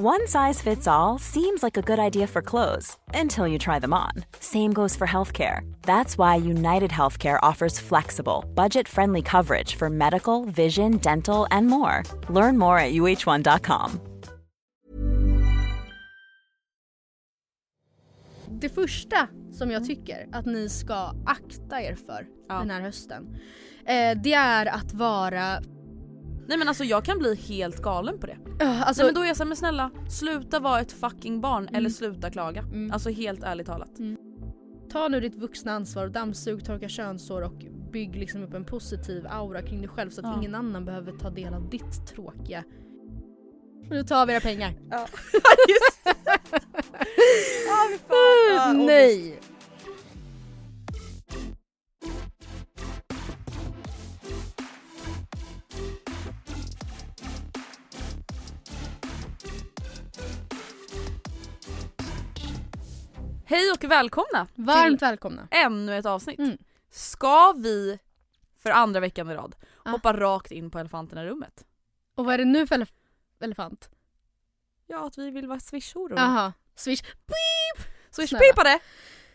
One size fits all seems like a good idea for clothes until you try them on. Same goes for healthcare. That's why United Healthcare offers flexible, budget friendly coverage for medical, vision, dental, and more. Learn more at uh1.com. Det första som jag tycker att ni ska akta er för Ja. den här hösten. Eh, det är att vara... Nej men alltså jag kan bli helt galen på det. Alltså, Nej men då är jag såhär, men snälla sluta vara ett fucking barn Mm. eller sluta klaga. Alltså helt ärligt talat. Ta nu ditt vuxna ansvar och dammsug, torka könshår och bygg liksom upp en positiv aura kring dig själv så att Ja. ingen annan behöver ta del av ditt tråkiga... Nu tar vi era pengar. Ja. Just det. Fy fan. Ångest. Nej! Hej och välkomna Varmt välkomna. ännu ett avsnitt. Mm. Ska vi för andra veckan i rad Ah. hoppa rakt in på elefanten i rummet? Och vad är det nu för elef- elefant? Ja att vi vill vara swishoror. Jaha, swish. Swishpipade!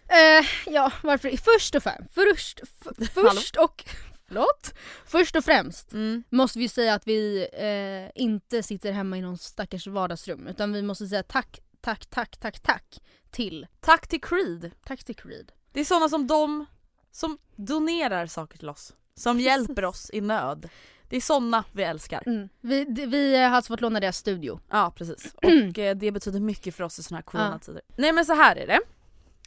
Eh, ja, varför? Först och främst, först, först och, förlåt? Först och främst Mm. måste vi säga att vi eh, inte sitter hemma i någon stackars vardagsrum utan vi måste säga tack, tack, tack, tack, tack till, Tack till Creed. tack till Creed. Det är sådana som de som donerar saker till oss. Som Precis. hjälper oss i nöd. Det är sådana vi älskar. Mm. Vi, vi har alltså fått låna deras studio. Ja precis. Och eh, det betyder mycket för oss i såna här coronatider. Nej men så här är det.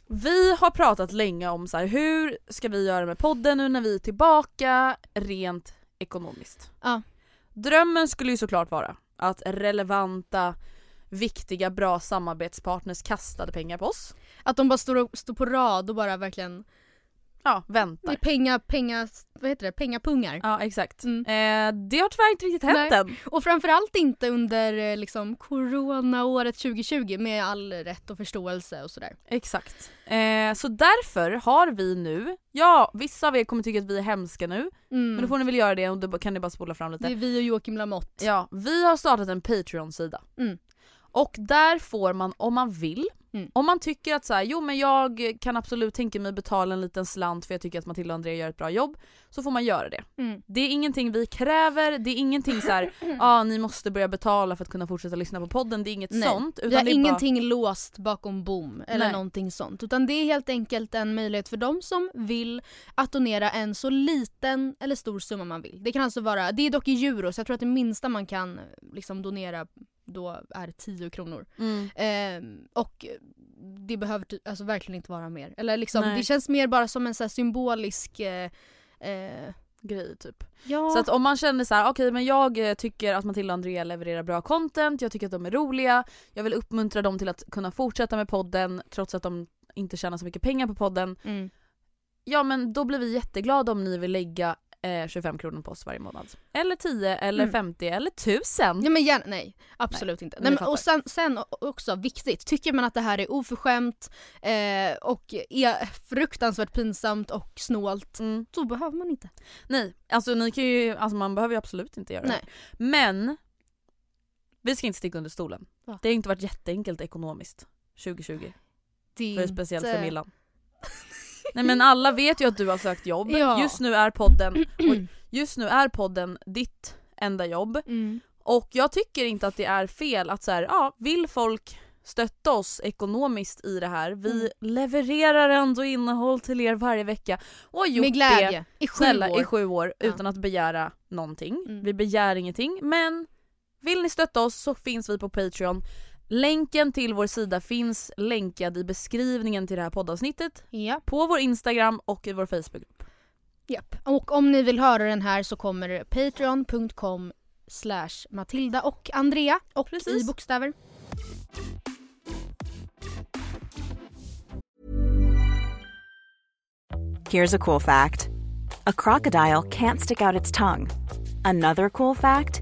Vi har pratat länge om så här, hur ska vi göra med podden nu när vi är tillbaka rent ekonomiskt. Ja. Drömmen skulle ju såklart vara att relevanta, viktiga, bra samarbetspartners kastade pengar på oss. Att de bara står, och, står på rad och bara verkligen, Ja, det väntar. är penga, penga, vad heter det, pengapungar. Ja exakt. Mm. Eh, det har tyvärr inte riktigt hänt Nej. än. Och framförallt inte under eh, liksom coronaåret 2020 med all rätt och förståelse och sådär. Exakt. Eh, så därför har vi nu, ja vissa av er kommer tycka att vi är hemska nu, Mm. men då får ni väl göra det och då kan ni bara spola fram lite. Det är vi och Joakim Lamotte. Ja, vi har startat en Patreon-sida. Mm. Och där får man, om man vill, Mm. om man tycker att så här, jo men jag kan absolut tänka mig betala en liten slant för jag tycker att Matilda och Andrea gör ett bra jobb, så får man göra det. Mm. Det är ingenting vi kräver, det är ingenting så här, ah, ni måste börja betala för att kunna fortsätta lyssna på podden, det är inget Nej. sånt. Vi har det är ingenting låst bakom bom eller Nej. någonting sånt. Utan det är helt enkelt en möjlighet för de som vill att donera en så liten eller stor summa man vill. Det kan alltså vara, det är dock i euro så jag tror att det minsta man kan liksom donera då är 10 kronor. mm. Ehm, och det behöver alltså verkligen inte vara mer. Eller liksom, Nej. det känns mer bara som en så här symbolisk eh, eh, grej typ. Ja. Så att om man känner så här, okej men jag eh, tycker att Matilda och Andrea levererar bra content, jag tycker att de är roliga, jag vill uppmuntra dem till att kunna fortsätta med podden trots att de inte tjänar så mycket pengar på podden. mm. Ja men då blir vi jätteglada om ni vill lägga eh, 25 kronor på oss varje månad. Eller 10 eller Mm. 50 eller 1000. Ja men gärna, nej absolut inte. men Nej, men, och sen, sen också viktigt, tycker man att det här är oförskämt eh, och är fruktansvärt pinsamt och snålt, Mm. då behöver man inte. Nej, alltså ni kan ju, alltså man behöver ju absolut inte göra Nej. det. Men vi ska inte sticka under stolen. Va? Det har inte varit jätteenkelt ekonomiskt 2020. Det är För speciellt inte- för Millan. Nej men alla vet ju att du har sökt jobb. Ja. Just nu är podden, just nu är podden ditt enda jobb. Mm. Och jag tycker inte att det är fel att så här, ja, vill folk stötta oss ekonomiskt i det här. Vi Mm. levererar ändå innehåll till er varje vecka och har gjort Med glädje. det I sju snälla år. i sju år Ja. utan att begära någonting. Mm. Vi begär ingenting men vill ni stötta oss så finns vi på Patreon. Länken till vår sida finns länkad i beskrivningen till det här poddavsnittet, Ja. på vår Instagram och i vår Facebookgrupp. Japp. Och om ni vill höra den här så kommer det patreon.com slash Matilda och Andrea och Precis. i bokstäver. Here's a cool fact a crocodile can't stick out its tongue. Another cool fact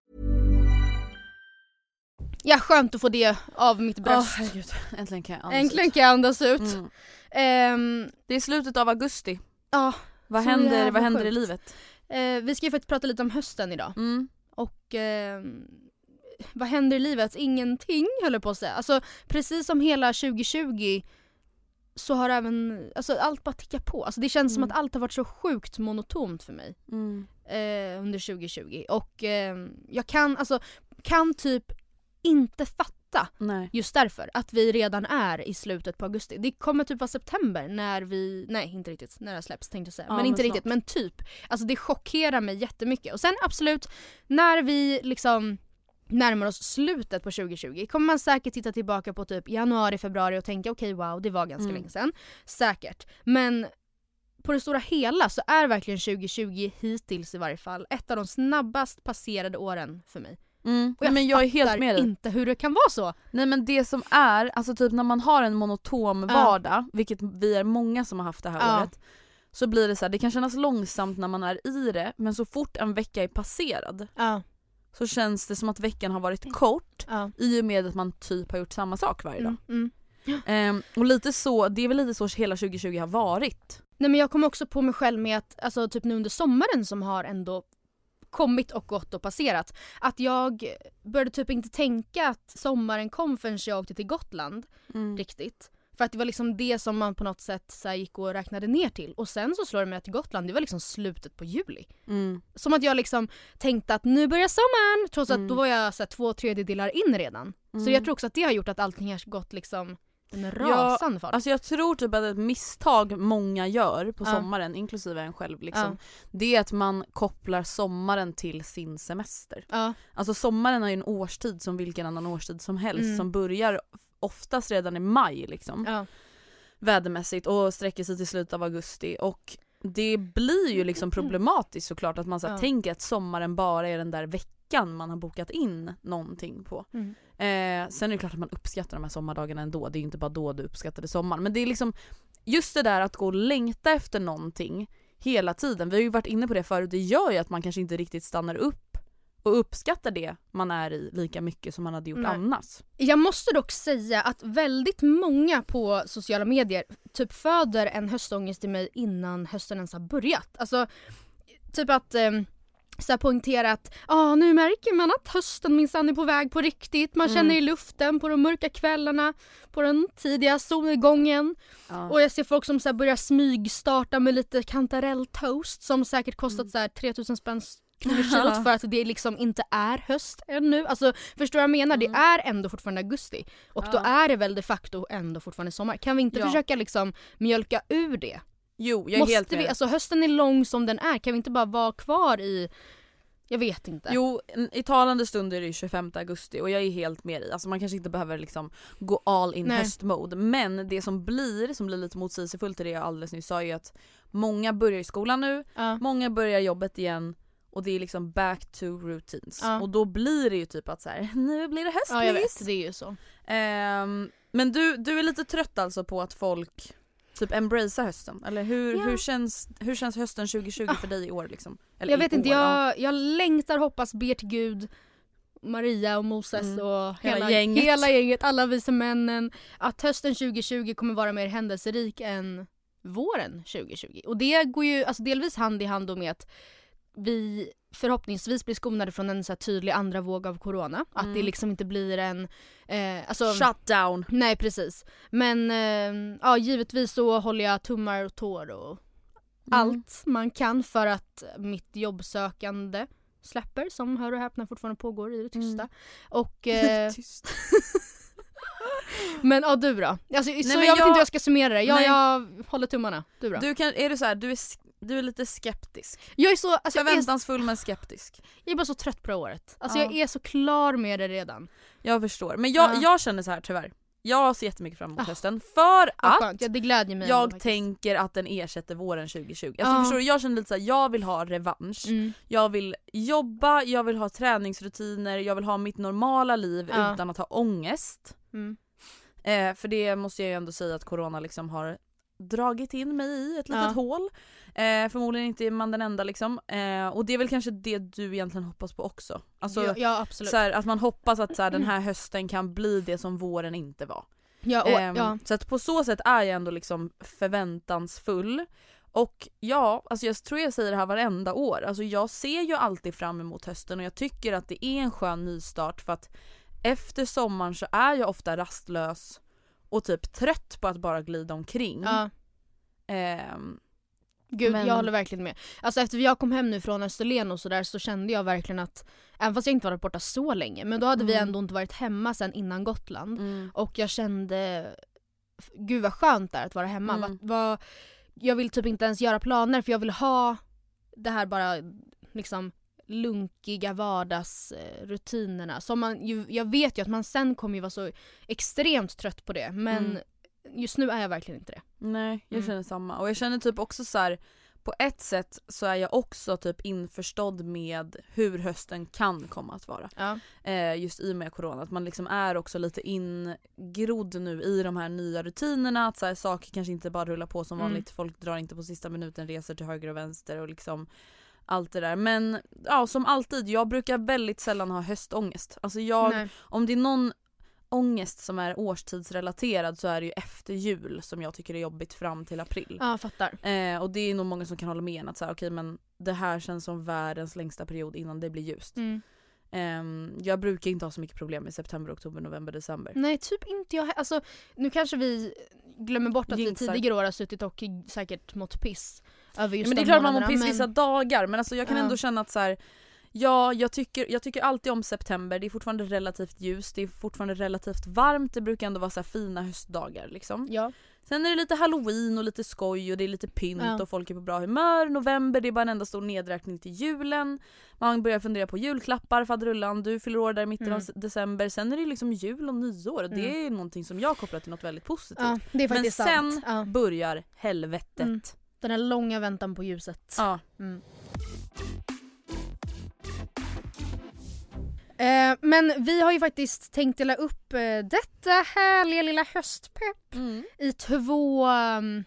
Ja, skönt att få det av mitt bröst. herregud, äntligen kan jag andas Äntligen ut. kan jag andas ut. Mm. Ehm, Det är slutet av augusti. ja, Vad händer, vad händer i livet? eh, vi ska ju faktiskt prata lite om hösten idag. Mm. Och ehm, vad händer i livet? Ingenting höll jag på att säga. Alltså precis som hela 2020 så har även, alltså allt bara tickat på. Alltså det känns som Mm. att allt har varit så sjukt monotont för mig Mm. eh, under 2020. Och ehm, jag kan, alltså, kan typ inte fatta Nej. just därför att vi redan är i slutet på augusti. Det kommer typ vara september när vi, nej inte riktigt när det släpps tänkte jag säga. Ja, men men inte snart. riktigt men typ. Alltså det chockerar mig jättemycket. Och sen absolut, när vi liksom närmar oss slutet på 2020 kommer man säkert titta tillbaka på typ januari, februari och tänka okej wow det var ganska Mm. länge sedan. Säkert. Men på det stora hela så är verkligen 2020 hittills i varje fall ett av de snabbast passerade åren för mig. Mm. Och jag, men jag är helt med dig. inte hur det kan vara så. Nej men det som är, alltså typ när man har en monotom vardag, vilket vi är många som har haft det här Ja. året. Så blir det så här, det kan kännas långsamt när man är i det men så fort en vecka är passerad Ja. så känns det som att veckan har varit kort i och med att man typ har gjort samma sak varje dag. Mm, mm. Ehm, och lite så, det är väl lite så hela 2020 har varit. Nej men jag kom också på mig själv med att, alltså typ nu under sommaren som har ändå kommit och gått och passerat. Att jag började typ inte tänka att sommaren kom förrän jag åkte till Gotland riktigt. För att det var liksom det som man på något sätt så gick och räknade ner till. Och sen så slår det mig att Gotland, det var liksom slutet på juli. Mm. Som att jag liksom tänkte att nu börjar sommaren! Trots Mm. att då var jag så här, två tredjedelar in redan. Så Mm. jag tror också att det har gjort att allting har gått liksom en rasande fart. Alltså jag tror typ att ett misstag många gör på Ja. sommaren, inklusive en själv liksom, Ja. det är att man kopplar sommaren till sin semester. ja. Alltså sommaren är ju en årstid som vilken annan årstid som helst Mm. som börjar oftast redan i maj liksom, vädermässigt och sträcker sig till slutet av augusti och det blir ju liksom problematiskt såklart att man så här, tänker att sommaren bara är den där veckan man har bokat in någonting på. Mm. Eh, sen är det klart att man uppskattar de här sommardagarna ändå, det är ju inte bara då du uppskattade sommaren. Men det är liksom just det där att gå och längta efter någonting hela tiden, vi har ju varit inne på det förut, det gör ju att man kanske inte riktigt stannar upp och uppskattar det man är i lika mycket som man hade gjort Nej. annars. Jag måste dock säga att väldigt många på sociala medier typ föder en höstångest i mig innan hösten ens har börjat. Alltså typ att eh, så här poängtera att ah, nu märker man att hösten minsann är på väg på riktigt. Man Mm. känner i luften på de mörka kvällarna, på den tidiga solnedgången. Ja. Och jag ser folk som så här börjar smygstarta med lite kantarelltoast som säkert kostat så här 3000 spänn kilot för att det liksom inte är höst ännu. Alltså förstår du vad jag menar? Det är ändå fortfarande augusti. Och då Ja. är det väl de facto ändå fortfarande sommar. Kan vi inte Ja. försöka liksom mjölka ur det? Jo, jag är Måste helt vi, med. alltså hösten är lång som den är, kan vi inte bara vara kvar i jag vet inte. Jo, i talande stund är det ju 25 augusti och jag är helt med i. Alltså man kanske inte behöver liksom gå all in Nej. höstmode. Men det som blir, som blir lite motsägelsefullt till det jag alldeles nyss sa är att många börjar i skolan nu, Ja. många börjar jobbet igen och det är liksom back to routines. Ja. Och då blir det ju typ att så här, nu blir det höst ja jag vet, det är ju så. Ehm, men du, du är lite trött alltså på att folk typ embracear hösten? Eller hur, Ja. hur, känns, hur känns hösten 2020 för dig i år liksom? Eller Jag vet inte, år, ja. jag, jag längtar, hoppas, ber till Gud Maria och Moses Mm. och Hela hela, gänget. hela gänget, alla vise männen. Att hösten 2020 kommer vara mer händelserik än våren 2020. Och det går ju alltså delvis hand i hand med att vi förhoppningsvis blir skonade från en så tydlig andra våg av corona. Att Mm. det liksom inte blir en... Eh, alltså, Shutdown! Nej precis. Men eh, ja, givetvis så håller jag tummar och tår och Mm. allt man kan för att mitt jobbsökande släpper som hör och häpna fortfarande pågår i det tysta. Mm. Och, eh, Tyst. men ja du då? Alltså, så men jag vet jag- inte hur jag ska summera det. Jag, Nej. jag håller tummarna. Du då? Du kan, är du så här, du är, du är lite skeptisk. Jag är så, alltså, jag, är, Förväntansfull men skeptisk. jag är bara så trött på det här året. Alltså Ja. jag är så klar med det redan. Jag förstår. Men jag, Ja. jag känner så här tyvärr. Jag ser jättemycket fram emot Ah. hösten för att ja, det glädjer mig jag faktiskt. tänker att den ersätter våren 2020. Alltså Ja. förstår du, jag känner lite såhär, jag vill ha revansch. Mm. Jag vill jobba, jag vill ha träningsrutiner, jag vill ha mitt normala liv Ja. utan att ha ångest. Mm. Eh, för det måste jag ju ändå säga att corona liksom har dragit in mig i ett litet Ja. hål. Eh, förmodligen inte är man den enda liksom. Eh, och det är väl kanske det du egentligen hoppas på också. Alltså, ja, ja absolut. så här, att man hoppas att så här, den här hösten kan bli det som våren inte var. ja, och, Ehm, ja. Så att på så sätt är jag ändå liksom förväntansfull. Och ja, alltså jag tror jag säger det här varenda år. Alltså jag ser ju alltid fram emot hösten och jag tycker att det är en skön nystart för att efter sommaren så är jag ofta rastlös och typ trött på att bara glida omkring. ja. Ehm, Gud, Men- jag håller verkligen med. Alltså efter jag kom hem nu från Österlen och sådär så kände jag verkligen att, även fast jag inte varit borta så länge, men då hade vi Mm. ändå inte varit hemma sen innan Gotland. mm, Och jag kände, gud vad skönt det är att vara hemma. Mm. Vad, vad, jag vill typ inte ens göra planer för jag vill ha det här bara liksom lunkiga vardagsrutinerna. Som man ju, jag vet ju att man sen kommer ju vara så extremt trött på det men Mm. just nu är jag verkligen inte det. nej, jag Mm. känner samma. Och jag känner typ också så här. på ett sätt så är jag också typ införstådd med hur hösten kan komma att vara. Ja. eh, just i och med corona. Att man liksom är också lite ingrodd nu i de här nya rutinerna. Att så här, saker kanske inte bara rullar på som Mm. vanligt. Folk drar inte på sista minuten, reser till höger och vänster och liksom allt det där. Men ja, som alltid, jag brukar väldigt sällan ha höstångest. Alltså jag, Nej. om det är någon ångest som är årstidsrelaterad så är det ju efter jul som jag tycker är jobbigt fram till april. Ja, fattar. Eh, och det är nog många som kan hålla med en att så här, okej men det här känns som världens längsta period innan det blir ljust. Mm. Ehm, jag brukar inte ha så mycket problem i september, oktober, november, december. Nej, typ inte jag Alltså, nu kanske vi glömmer bort att Jinxar. vi tidigare år har suttit och säkert mått piss över just men det är de klart man mår piss vissa men- dagar men alltså jag kan Ja. ändå känna att så här, Ja, jag tycker, jag tycker alltid om september. Det är fortfarande relativt ljust, det är fortfarande relativt varmt. Det brukar ändå vara så här fina höstdagar liksom. Ja. Sen är det lite halloween och lite skoj och det är lite pynt Ja. och folk är på bra humör. November det är bara en enda stor nedräkning till julen. Man börjar fundera på julklappar, faderullan, du fyller år där i mitten Mm. av december. Sen är det liksom jul och nyår. Det Mm. är någonting som jag kopplar till något väldigt positivt. ja, det Men sen. Ja. börjar helvetet. Mm. Den här långa väntan på ljuset. Ja. Mm. Eh, men vi har ju faktiskt tänkt dela upp eh, detta härliga lilla höstpepp Mm. i två um,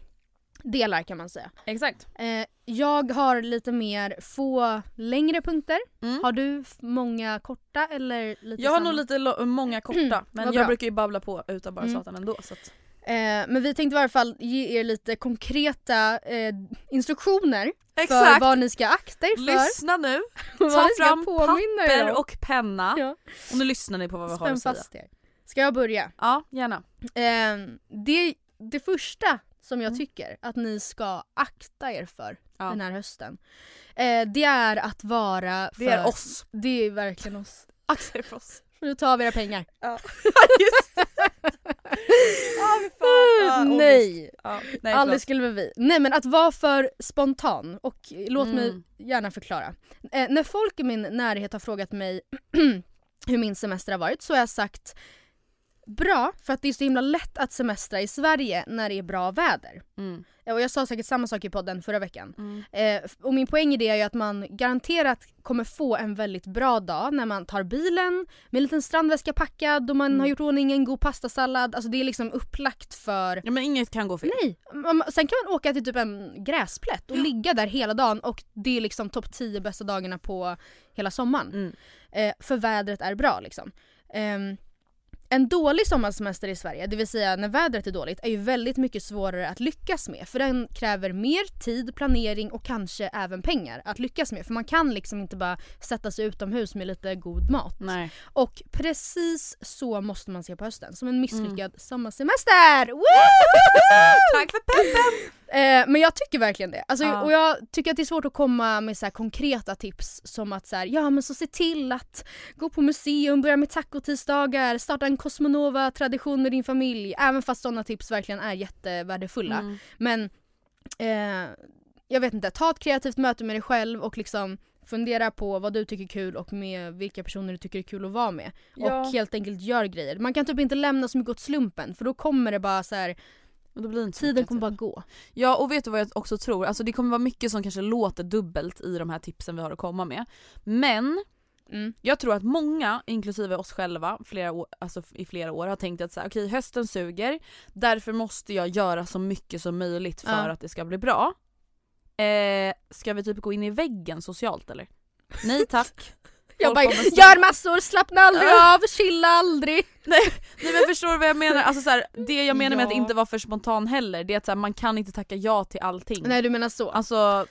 delar kan man säga. Exakt. Eh, jag har lite mer få längre punkter. Mm. Har du många korta eller lite Jag har samma? nog lite många korta men Vad jag brukar ju babbla på utan bara Mm. satan ändå. Så att, Eh, men vi tänkte i alla fall ge er lite konkreta eh, instruktioner för Exakt. vad ni ska akta er för. Lyssna nu, ta fram er papper om. och penna Ja. och nu lyssnar ni på vad vi har Spänn att säga. fast er. Ska jag börja? Ja, gärna. Eh, det, det första som jag Mm. tycker att ni ska akta er för Ja. den här hösten. Eh, det är att vara för... Det är oss. Det är verkligen oss. Akta er för oss. Nu tar vi era pengar. Ja. Just fy fan. Ångest. Nej! Ja, nej Aldrig skulle vi. Nej men att vara för spontan och låt mig Mm. gärna förklara. Eh, när folk i min närhet har frågat mig hur min semester har varit så har jag sagt bra för att det är så himla lätt att semestra i Sverige när det är bra väder. Mm. Eh, Och jag sa säkert samma sak i podden förra veckan. Mm. Eh, och min poäng i det är ju att man garanterat kommer få en väldigt bra dag när man tar bilen med en liten strandväska packad och man Mm. har gjort ordning en god pastasallad. Alltså det är liksom upplagt för Ja men inget kan gå fel. Nej! Sen kan man åka till typ en gräsplätt och ligga där hela dagen och det är liksom topp 10 bästa dagarna på hela sommaren. Mm. Eh, för vädret är bra liksom. Ehm, en dålig sommarsemester i Sverige, det vill säga när vädret är dåligt, är ju väldigt mycket svårare att lyckas med. För den kräver mer tid, planering och kanske även pengar att lyckas med. För man kan liksom inte bara sätta sig utomhus med lite god mat. Nej. Och precis så måste man se på hösten, som en misslyckad Mm. sommarsemester! Woo! Tack för peppen! Eh, men jag tycker verkligen det. Alltså, Ja. Och jag tycker att det är svårt att komma med så konkreta tips som att så här, ja men så se till att gå på museum, börja med tacotisdagar, starta en Cosmonova-tradition med din familj. Även fast sådana tips verkligen är jättevärdefulla. Mm. Men eh, jag vet inte, ta ett kreativt möte med dig själv och liksom fundera på vad du tycker är kul och med vilka personer du tycker är kul att vara med. Ja. Och helt enkelt gör grejer. Man kan typ inte lämna så mycket åt slumpen för då kommer det bara så här, Men då blir det inte tiden kommer bara gå. Ja och vet du vad jag också tror? Alltså det kommer vara mycket som kanske låter dubbelt i de här tipsen vi har att komma med. Men Mm. jag tror att många, inklusive oss själva, flera år, alltså i flera år har tänkt att så här, okej hösten suger, därför måste jag göra så mycket som möjligt för Ja. att det ska bli bra. Eh, ska vi typ gå in i väggen socialt eller? Nej tack. Jag bara, gör massor, slappna aldrig Ja. av, chilla aldrig. Nej men förstår du vad jag menar? Alltså så här, det jag menar med att Ja. inte vara för spontan heller, det är att så här, man kan inte tacka ja till allting. Nej du menar så. Alltså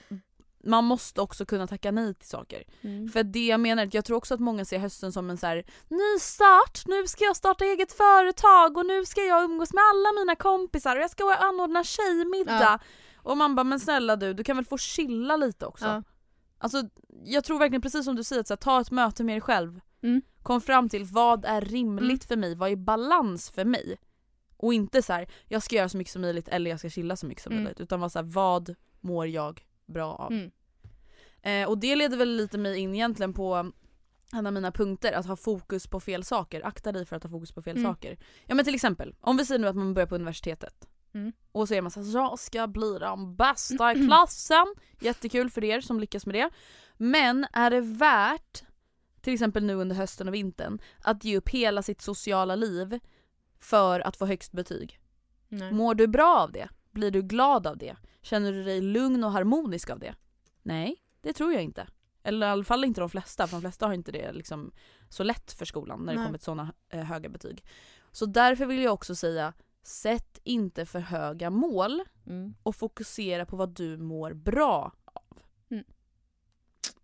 man måste också kunna tacka nej till saker. Mm. För det jag menar, jag tror också att många ser hösten som en så här ny start, nu ska jag starta eget företag och nu ska jag umgås med alla mina kompisar och jag ska anordna tjejmiddag. Ja. Och man bara men snälla du, du kan väl få chilla lite också. Ja. Alltså jag tror verkligen precis som du säger, att här, ta ett möte med dig själv. Mm. Kom fram till vad är rimligt för mig, vad är balans för mig? Och inte så här, jag ska göra så mycket som möjligt eller jag ska chilla så mycket som Mm. möjligt. Utan vara så här, vad mår jag bra av? Mm. Eh, och det leder väl lite mig in egentligen på en av mina punkter, att ha fokus på fel saker. Akta dig för att ha fokus på fel Mm. saker. Ja men till exempel, om vi säger nu att man börjar på universitetet. Mm. Och så är man såhär, jag ska bli den bästa i klassen. Jättekul för er som lyckas med det. Men är det värt, till exempel nu under hösten och vintern, att ge upp hela sitt sociala liv för att få högst betyg? Nej. Mår du bra av det? Blir du glad av det? Känner du dig lugn och harmonisk av det? Nej, det tror jag inte. Eller i alla fall inte de flesta, för de flesta har inte det liksom så lätt för skolan när det Nej. kommer till sådana eh, höga betyg. Så därför vill jag också säga, sätt inte för höga mål Mm. och fokusera på vad du mår bra av.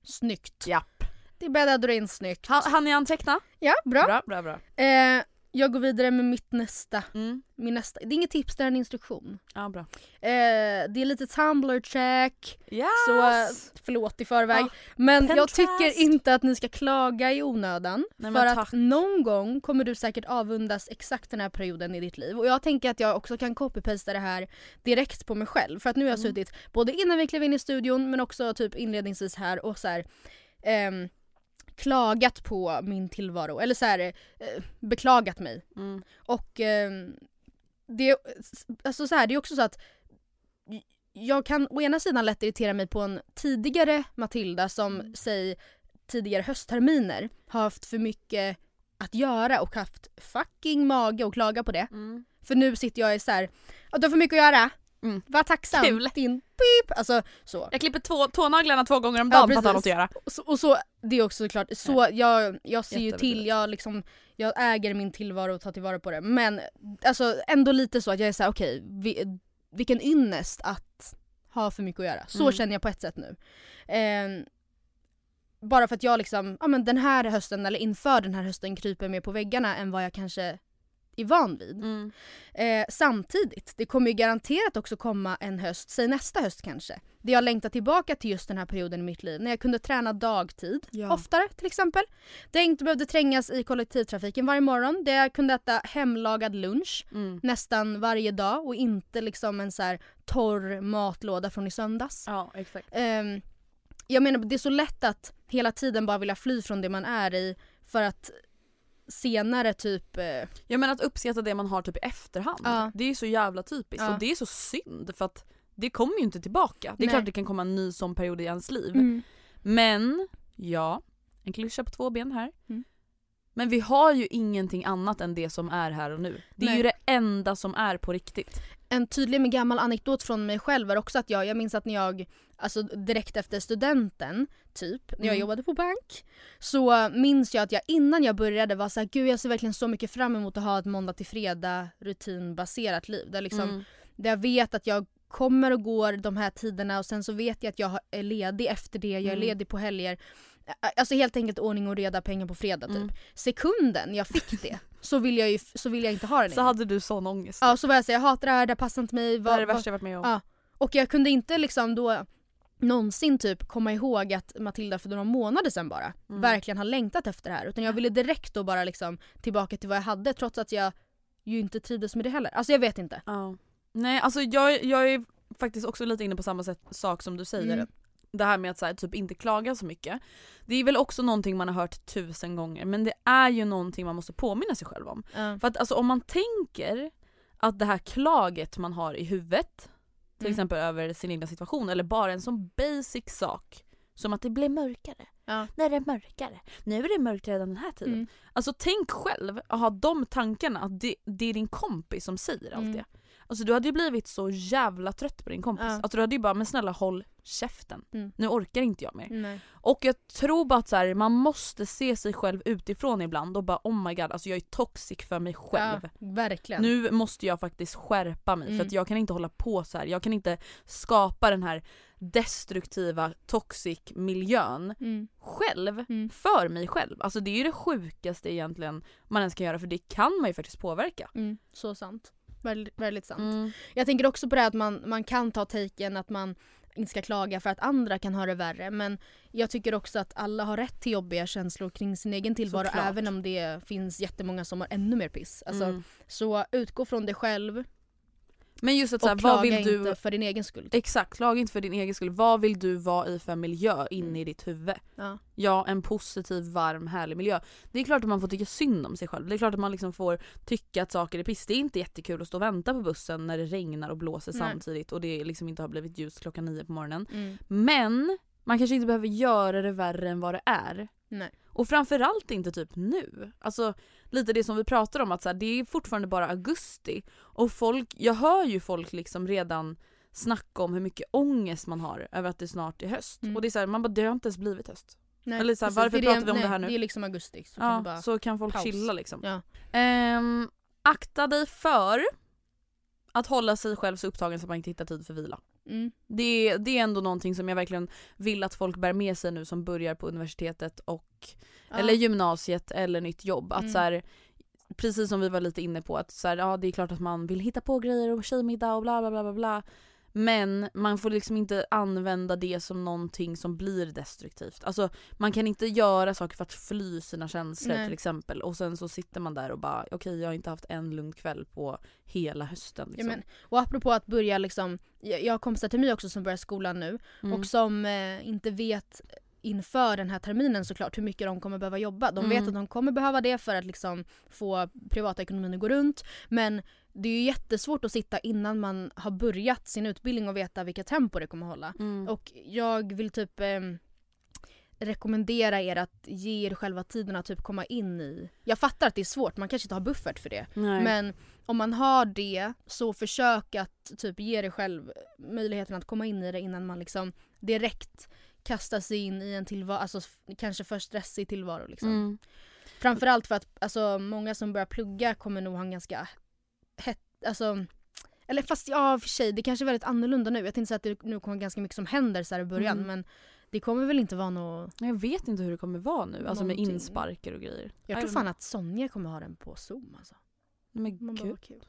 Snyggt. Japp. Det bäddade du in snyggt. Han, han ni anteckna? Ja, bra. Bra, bra, bra. Eh, jag går vidare med mitt nästa. Mm. Min nästa. Det är inget tips, det är en instruktion. Ja, bra. Eh, det är lite Tumblr check. Yes! Så förlåt i förväg. Ja. Men jag Pinterest. tycker inte att ni ska klaga i onödan. Nej, för att någon gång kommer du säkert avundas exakt den här perioden i ditt liv. Och jag tänker att jag också kan copy-pasta det här direkt på mig själv. För att nu har jag Mm. suttit både innan vi klev in i studion men också typ inledningsvis här och så här, ehm, klagat på min tillvaro. Eller så här, eh, beklagat mig. Mm. Och ehm, det, alltså så här, det är också så att jag kan å ena sidan lätt irritera mig på en tidigare Matilda som Mm. säg tidigare höstterminer har haft för mycket att göra och haft fucking mage och klaga på det. Mm. För nu sitter jag i så här, att du har för mycket att göra. Mm. Var tacksam Kul. din pip. Alltså så. Jag klipper två, tånaglarna två gånger om Ja, dagen för att ha något att göra. Och så, och så det är också såklart, så jag, jag ser ju till, jag liksom jag äger min tillvaro och tar tillvara på det. Men alltså ändå lite så att jag är såhär okej, vi, vilken ynnest att ha för mycket att göra. Så Mm. känner jag på ett sätt nu. Ehm, bara för att jag liksom, ja men den här hösten eller inför den här hösten kryper mer på väggarna än vad jag kanske är van vid. Mm. Eh, samtidigt, det kommer ju garanterat också komma en höst, säg nästa höst kanske, där jag längtar tillbaka till just den här perioden i mitt liv när jag kunde träna dagtid Ja. oftare till exempel. Där jag inte behövde trängas i kollektivtrafiken varje morgon, där jag kunde äta hemlagad lunch Mm. nästan varje dag och inte liksom en så här torr matlåda från i söndags. Ja exakt. Ehm, jag menar det är så lätt att hela tiden bara vilja fly från det man är i för att senare typ eh, Jag menar att uppskatta det man har typ i efterhand. Ja. Det är ju så jävla typiskt Ja. och det är så synd för att det kommer ju inte tillbaka. Det är Nej. klart det kan komma en ny sån period i ens liv. mm. Men, ja, en klyscha på två ben här. Mm. Men vi har ju ingenting annat än det som är här och nu. Det är Nej. ju det enda som är på riktigt. En tydlig men gammal anekdot från mig själv är också att jag, jag minns att när jag, alltså direkt efter studenten, typ, när jag Mm. jobbade på bank, så minns jag att jag innan jag började var såhär, gud jag ser verkligen så mycket fram emot att ha ett måndag till fredag rutinbaserat liv. Där, liksom, Mm. där jag vet att jag kommer och går de här tiderna och sen så vet jag att jag är ledig efter det, jag är Mm. ledig på helger. Alltså helt enkelt ordning och reda, pengar på fredag typ. Mm. Sekunden jag fick det så vill jag ju så vill jag inte ha den Så igen. hade du sån ångest. Ja så var jag säga jag hatar det här, det här passar inte mig. det här är det värsta jag varit med om. Ja. Och jag kunde inte liksom då någonsin typ komma ihåg att Matilda för några månader sedan bara Mm. verkligen har längtat efter det här. Utan jag ville direkt då bara liksom tillbaka till vad jag hade trots att jag ju inte trivdes med det heller. Alltså jag vet inte. Ja. Nej alltså jag, jag är faktiskt också lite inne på samma sätt, sak som du säger. Mm. Det här med att så här, typ inte klaga så mycket. Det är väl också någonting man har hört tusen gånger men det är ju någonting man måste påminna sig själv om. Ja. För att alltså om man tänker att det här klaget man har i huvudet, till Mm. exempel över sin egna situation eller bara en sån basic sak som att det blir mörkare. Ja. När det är mörkare. Nu är det mörkt redan den här tiden. Mm. Alltså tänk själv att ha de tankarna att det, det är din kompis som säger allt Mm. det. Alltså du hade ju blivit så jävla trött på din kompis. Ja. Alltså du hade ju bara men snälla håll käften. Mm. Nu orkar inte jag mer. Nej. Och jag tror bara att så här, man måste se sig själv utifrån ibland och bara oh my god alltså jag är toxic för mig själv. Ja, verkligen. Nu måste jag faktiskt skärpa mig Mm. för att jag kan inte hålla på så här. Jag kan inte skapa den här destruktiva toxic miljön Mm. själv Mm. för mig själv. Alltså det är ju det sjukaste egentligen man ens kan göra för det kan man ju faktiskt påverka. Mm. Så sant. Väldigt, väldigt sant. Mm. Jag tänker också på det att man, man kan ta taken att man inte ska klaga för att andra kan ha det värre men jag tycker också att alla har rätt till jobbiga känslor kring sin egen tillvaro även om det finns jättemånga som har ännu mer piss. Alltså, Mm. Så utgå från dig själv Men just att och så här, vad vill du... inte för din egen skull. Exakt, klaga inte för din egen skull. Vad vill du vara i för miljö inne i ditt huvud? Ja. Ja, en positiv, varm, härlig miljö. Det är klart att man får tycka synd om sig själv. Det är klart att man liksom får tycka att saker är piss. Det är inte jättekul att stå och vänta på bussen när det regnar och blåser Nej. samtidigt och det liksom inte har blivit ljust klockan nio på morgonen. Mm. Men man kanske inte behöver göra det värre än vad det är. Nej. Och framförallt inte typ nu. Alltså lite det som vi pratar om att så här, det är fortfarande bara augusti och folk, jag hör ju folk liksom redan snacka om hur mycket ångest man har över att det snart är höst. Mm. Och det är så här, man bara det har inte ens blivit höst. Nej, Eller så här, varför För pratar vi om nej, det här nu? Det är liksom augusti. Så kan Ja, du bara... så kan folk paus. chilla liksom. Ja. Ehm, akta dig för att hålla sig själv så upptagen så att man inte hittar tid för vila. Mm. Det, det är ändå någonting som jag verkligen vill att folk bär med sig nu som börjar på universitetet och Ja. eller gymnasiet eller nytt jobb. Att Mm. så här, precis som vi var lite inne på, att så här, ja, det är klart att man vill hitta på grejer och tjejmiddag och bla bla bla bla bla. Men man får liksom inte använda det som någonting som blir destruktivt. Alltså man kan inte göra saker för att fly sina känslor Nej. till exempel och sen så sitter man där och bara okej jag har inte haft en lugn kväll på hela hösten. Ja, Liksom. men, och apropå att börja liksom, jag jag har kompisar till mig också som börjar skolan nu Mm. och som eh, inte vet inför den här terminen såklart hur mycket de kommer behöva jobba. De vet Mm. att de kommer behöva det för att liksom få privatekonomin att gå runt. Men det är ju jättesvårt att sitta innan man har börjat sin utbildning och veta vilket tempo det kommer hålla. Mm. Och jag vill typ ehm, rekommendera er att ge er själva tiden att typ komma in i... Jag fattar att det är svårt, man kanske inte har buffert för det. Nej. Men om man har det så försök att typ ge dig själv möjligheten att komma in i det innan man liksom direkt kastar sig in i en tillvaro, alltså kanske för stressig tillvaro liksom. Mm. Framförallt för att alltså, många som börjar plugga kommer nog ha en ganska hett, alltså eller fast ja för sig, det kanske är väldigt annorlunda nu. Jag tänkte säga att det nu kommer ganska mycket som händer så i början Mm. men det kommer väl inte vara något... Jag vet inte hur det kommer vara nu, alltså med Någonting. insparker och grejer. Jag tror fan att Sonja kommer ha den på zoom alltså. Men Man bara, gud, vad kul.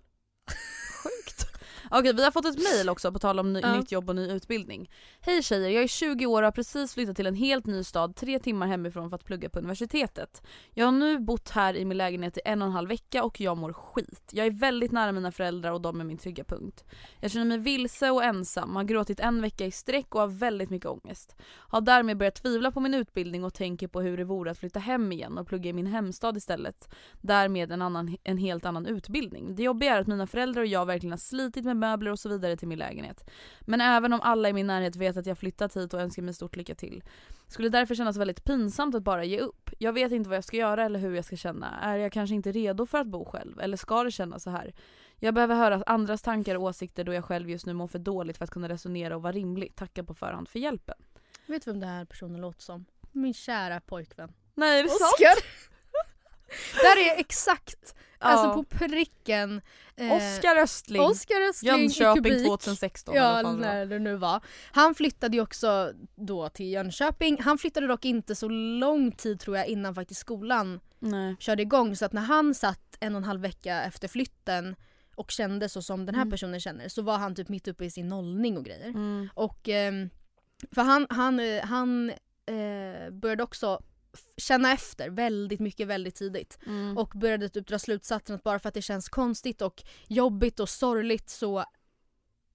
sjukt. Okej vi har fått ett mail också på tal om ny, Ja. nytt jobb och ny utbildning. Hej tjejer, jag är 20 år och har precis flyttat till en helt ny stad tre timmar hemifrån för att plugga på universitetet. Jag har nu bott här i min lägenhet i en och en halv vecka och jag mår skit. Jag är väldigt nära mina föräldrar och de är min trygga punkt. Jag känner mig vilse och ensam, har gråtit en vecka i sträck och har väldigt mycket ångest. Har därmed börjat tvivla på min utbildning och tänker på hur det vore att flytta hem igen och plugga i min hemstad istället. Därmed en, annan, en helt annan utbildning. Det jobbiga är att mina föräldrar och jag verkligen har slitit med möbler och så vidare till min lägenhet. Men även om alla i min närhet vet att jag flyttat hit och önskar mig stort lycka till. Skulle därför kännas väldigt pinsamt att bara ge upp. Jag vet inte vad jag ska göra eller hur jag ska känna. Är jag kanske inte redo för att bo själv? Eller ska det kännas så här? Jag behöver höra andras tankar och åsikter då jag själv just nu mår för dåligt för att kunna resonera och vara rimlig. Tackar på förhand för hjälpen. Vet du vem den här personen låter som? Min kära pojkvän. Nej är det sant? Där är exakt, Ja. alltså på pricken. eh, Oskar Östling. Oskar Östling i Jönköping kubik. 2016 eller Ja, när det nu var. Han flyttade ju också då till Jönköping. Han flyttade dock inte så lång tid tror jag innan faktiskt skolan Nej. körde igång. Så att när han satt en och en halv vecka efter flytten och kände så som den här Mm. personen känner så var han typ mitt uppe i sin nollning och grejer. Mm. Och ehm, för han, han, eh, han eh, började också känna efter väldigt mycket väldigt tidigt. Mm. Och började typ dra slutsatsen att bara för att det känns konstigt och jobbigt och sorgligt så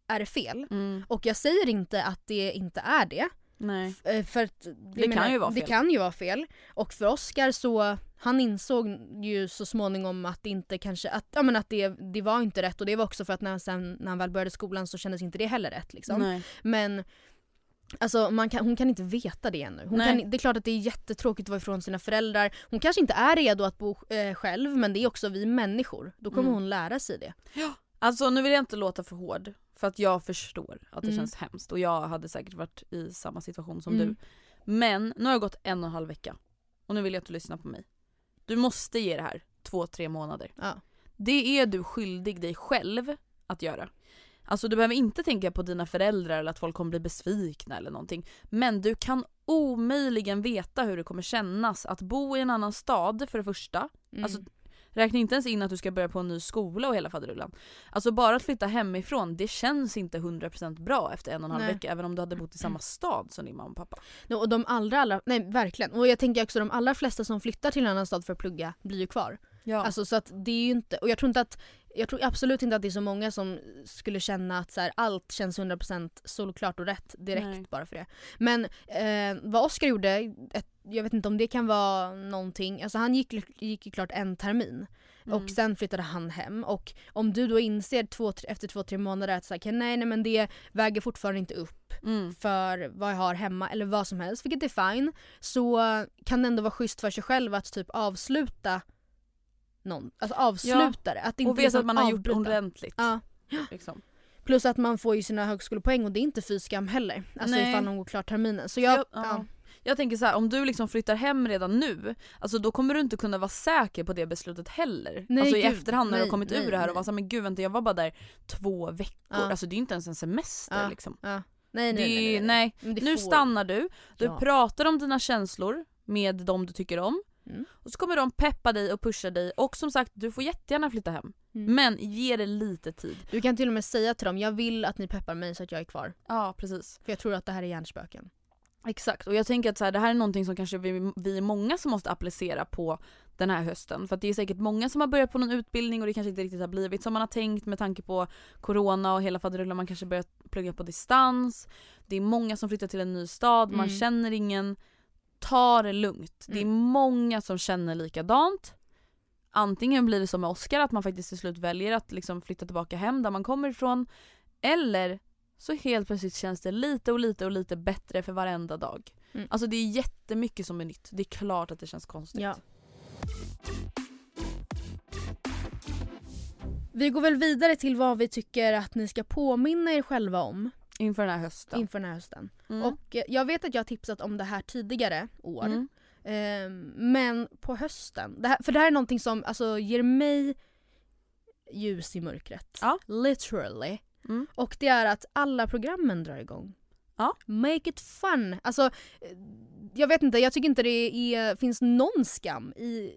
är det fel. Mm. Och jag säger inte att det inte är det. Nej. Eh, För att, Det kan ju vara Det fel. kan ju vara fel. Och för Oscar så, han insåg ju så småningom att det inte kanske, att, ja, men att det, det var inte rätt och det var också för att när, sen, när han väl började skolan så kändes inte det heller rätt liksom. Nej. Men Alltså kan, hon kan inte veta det ännu. Hon kan, det är klart att det är jättetråkigt att vara ifrån sina föräldrar. Hon kanske inte är redo att bo eh, själv men det är också vi människor. Då kommer Mm. hon lära sig det. Alltså nu vill jag inte låta för hård för att jag förstår att det Mm. känns hemskt och jag hade säkert varit i samma situation som Mm. du. Men nu har jag gått en och en halv vecka och nu vill jag att du lyssnar på mig. Du måste ge det här två, tre månader. Ja. Det är du skyldig dig själv att göra. Alltså du behöver inte tänka på dina föräldrar eller att folk kommer bli besvikna eller någonting. Men du kan omöjligen veta hur det kommer kännas att bo i en annan stad för det första. Mm. Alltså, Räkna inte ens in att du ska börja på en ny skola och hela faderullan. Alltså bara att flytta hemifrån, det känns inte 100% bra efter en och en halv Nej. vecka även om du hade bott i samma stad som din mamma och pappa. No, och de allra, allra, nej verkligen. Och jag tänker också de allra flesta som flyttar till en annan stad för att plugga blir ju kvar. Ja. Alltså så att det är ju inte, och jag tror inte att jag tror absolut inte att det är så många som skulle känna att så här, allt känns 100% solklart och rätt direkt Nej. bara för det. Men eh, vad Oscar gjorde, ett, jag vet inte om det kan vara någonting, alltså han gick, gick ju klart en termin Mm. och sen flyttade han hem och om du då inser två, tre, efter två, tre månader att så här, "Okej, nej, nej men det väger fortfarande inte upp mm. för vad jag har hemma eller vad som helst, vilket är fine, så kan det ändå vara schysst för sig själv att typ avsluta någon, alltså avsluta det. Att inte Och veta liksom att man har gjort avbryta. ordentligt. Ja. Liksom. Plus att man får ju sina högskolepoäng och det är inte fy skam heller. Alltså Nej. ifall någon går klart terminen. Så jag, jag, ja. ja. jag tänker så här, om du liksom flyttar hem redan nu, alltså då kommer du inte kunna vara säker på det beslutet heller. Nej, alltså i gud. efterhand när du har kommit nej, ur det här och var såhär, men gud vänta jag var bara där två veckor. Ja. Alltså det är ju inte ens en semester Ja. liksom. ja. Nej, nej, det, nej, nej, Nu stannar du, du Ja. pratar om dina känslor med de du tycker om. Mm. Och så kommer de peppa dig och pusha dig och som sagt du får jättegärna flytta hem. Mm. Men ge det lite tid. Du kan till och med säga till dem, jag vill att ni peppar mig så att jag är kvar. Ja precis. För jag tror att det här är hjärnspöken. Exakt och jag tänker att så här, det här är någonting som kanske vi, vi är många som måste applicera på den här hösten. För att det är säkert många som har börjat på någon utbildning och det kanske inte riktigt har blivit som man har tänkt med tanke på corona och hela faderullan. Man kanske börjat plugga på distans. Det är många som flyttar till en ny stad, man Mm. känner ingen. Ta det lugnt. Det är Mm. många som känner likadant. Antingen blir det som med Oscar att man faktiskt till slut väljer att liksom flytta tillbaka hem där man kommer ifrån. Eller så helt plötsligt känns det lite och lite och lite bättre för varenda dag. Mm. Alltså det är jättemycket som är nytt. Det är klart att det känns konstigt. Ja. Vi går väl vidare till vad vi tycker att ni ska påminna er själva om Inför den här hösten. inför den här hösten. Mm. Och eh, jag vet att jag har tipsat om det här tidigare år. Mm. Ehm, men på hösten, det här, för det här är någonting som alltså, ger mig ljus i mörkret. Ja. Literally. Mm. Och det är att alla programmen drar igång. Ja. Make it fun. Alltså, eh, jag vet inte, jag tycker inte det är, finns någon skam i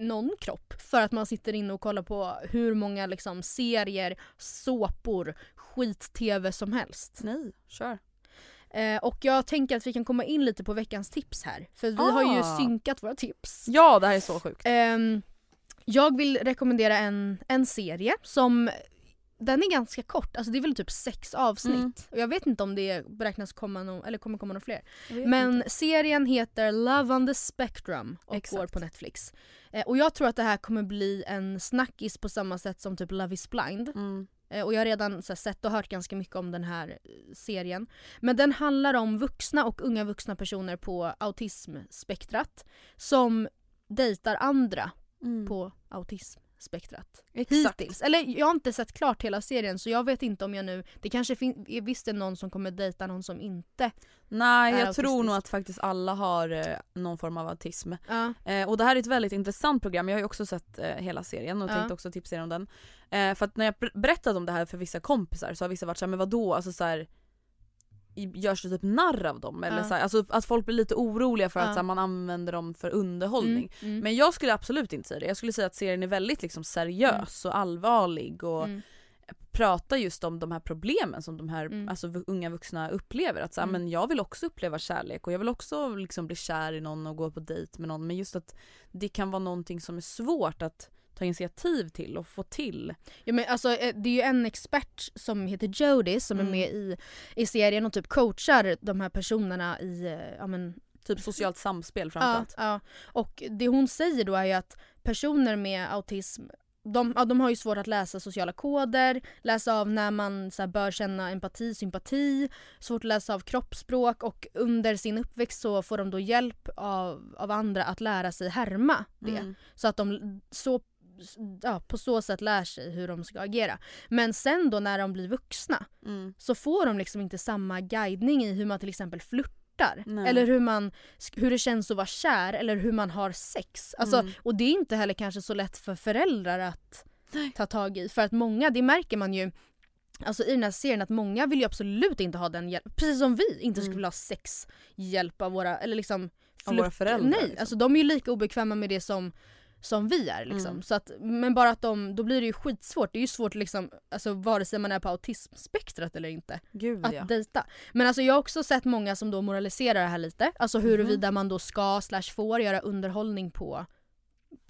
någon kropp för att man sitter inne och kollar på hur många liksom, serier, såpor, skit-tv som helst. Nej, kör. Eh, och jag tänker att vi kan komma in lite på veckans tips här. För vi har ju Ah. synkat våra tips. Ja det här är så sjukt. Ehm, jag vill rekommendera en, en serie som den är ganska kort, alltså det är väl typ sex avsnitt. Mm. Och jag vet inte om det beräknas komma någon, eller kommer komma några fler. Men serien heter Love on the Spectrum och Exakt. går på Netflix. Eh, och jag tror att det här kommer bli en snackis på samma sätt som typ Love is blind. Mm. Eh, Och jag har redan här, sett och hört ganska mycket om den här eh, serien. Men den handlar om vuxna och unga vuxna personer på autismspektrat som dejtar andra Mm. på autismspektrat. Exakt. Hittills. Eller jag har inte sett klart hela serien så jag vet inte om jag nu... Det kanske fin- är visst är någon som kommer dejta någon som inte... Nej jag tror autistisk. nog att faktiskt alla har eh, någon form av autism. Ja. Eh, och det här är ett väldigt intressant program, jag har ju också sett eh, hela serien och Ja. tänkte också tipsa er om den. Eh, för att när jag ber- berättade om det här för vissa kompisar så har vissa varit såhär, men vadå? Alltså så här, Görs det typ narr av dem? Eller Ja. så här, alltså att folk blir lite oroliga för Ja. att här, man använder dem för underhållning. Mm, mm, Men jag skulle absolut inte säga det, jag skulle säga att serien är väldigt liksom seriös och allvarlig och mm. pratar just om de här problemen som de här Mm. alltså, unga vuxna upplever. Att så här, Mm. men jag vill också uppleva kärlek och jag vill också liksom bli kär i någon och gå på dejt med någon men just att det kan vara någonting som är svårt att ta initiativ till och få till. Ja, men alltså, eh, det är ju en expert som heter Jody som Mm. är med i, i serien och typ coachar de här personerna i eh, ja, men, Typ socialt samspel Ja, framförallt. ja. Och det hon säger då är ju att personer med autism de, ja, de har ju svårt att läsa sociala koder, läsa av när man så här, bör känna empati, sympati, svårt att läsa av kroppsspråk och under sin uppväxt så får de då hjälp av, av andra att lära sig härma det. Mm. Så att de så, ja, på så sätt lär sig hur de ska agera. Men sen då när de blir vuxna Mm. så får de liksom inte samma guidning i hur man till exempel flörtar. Nej. Eller hur, man, hur det känns att vara kär eller hur man har sex. Alltså, Mm. Och det är inte heller kanske så lätt för föräldrar att ta tag i. För att många, det märker man ju Alltså i den här serien att många vill ju absolut inte ha den hjälpen. Precis som vi inte skulle Mm. vilja ha sexhjälp av våra, eller liksom Av våra föräldrar, Nej, liksom. alltså de är ju lika obekväma med det som som vi är liksom. Mm. Så att, men bara att de, då blir det ju skitsvårt. Det är ju svårt liksom, alltså vare sig man är på autismspektrat eller inte Gud att ja. dejta. Men alltså jag har också sett många som då moraliserar det här lite. Alltså Mhm. huruvida man då ska slash får göra underhållning på,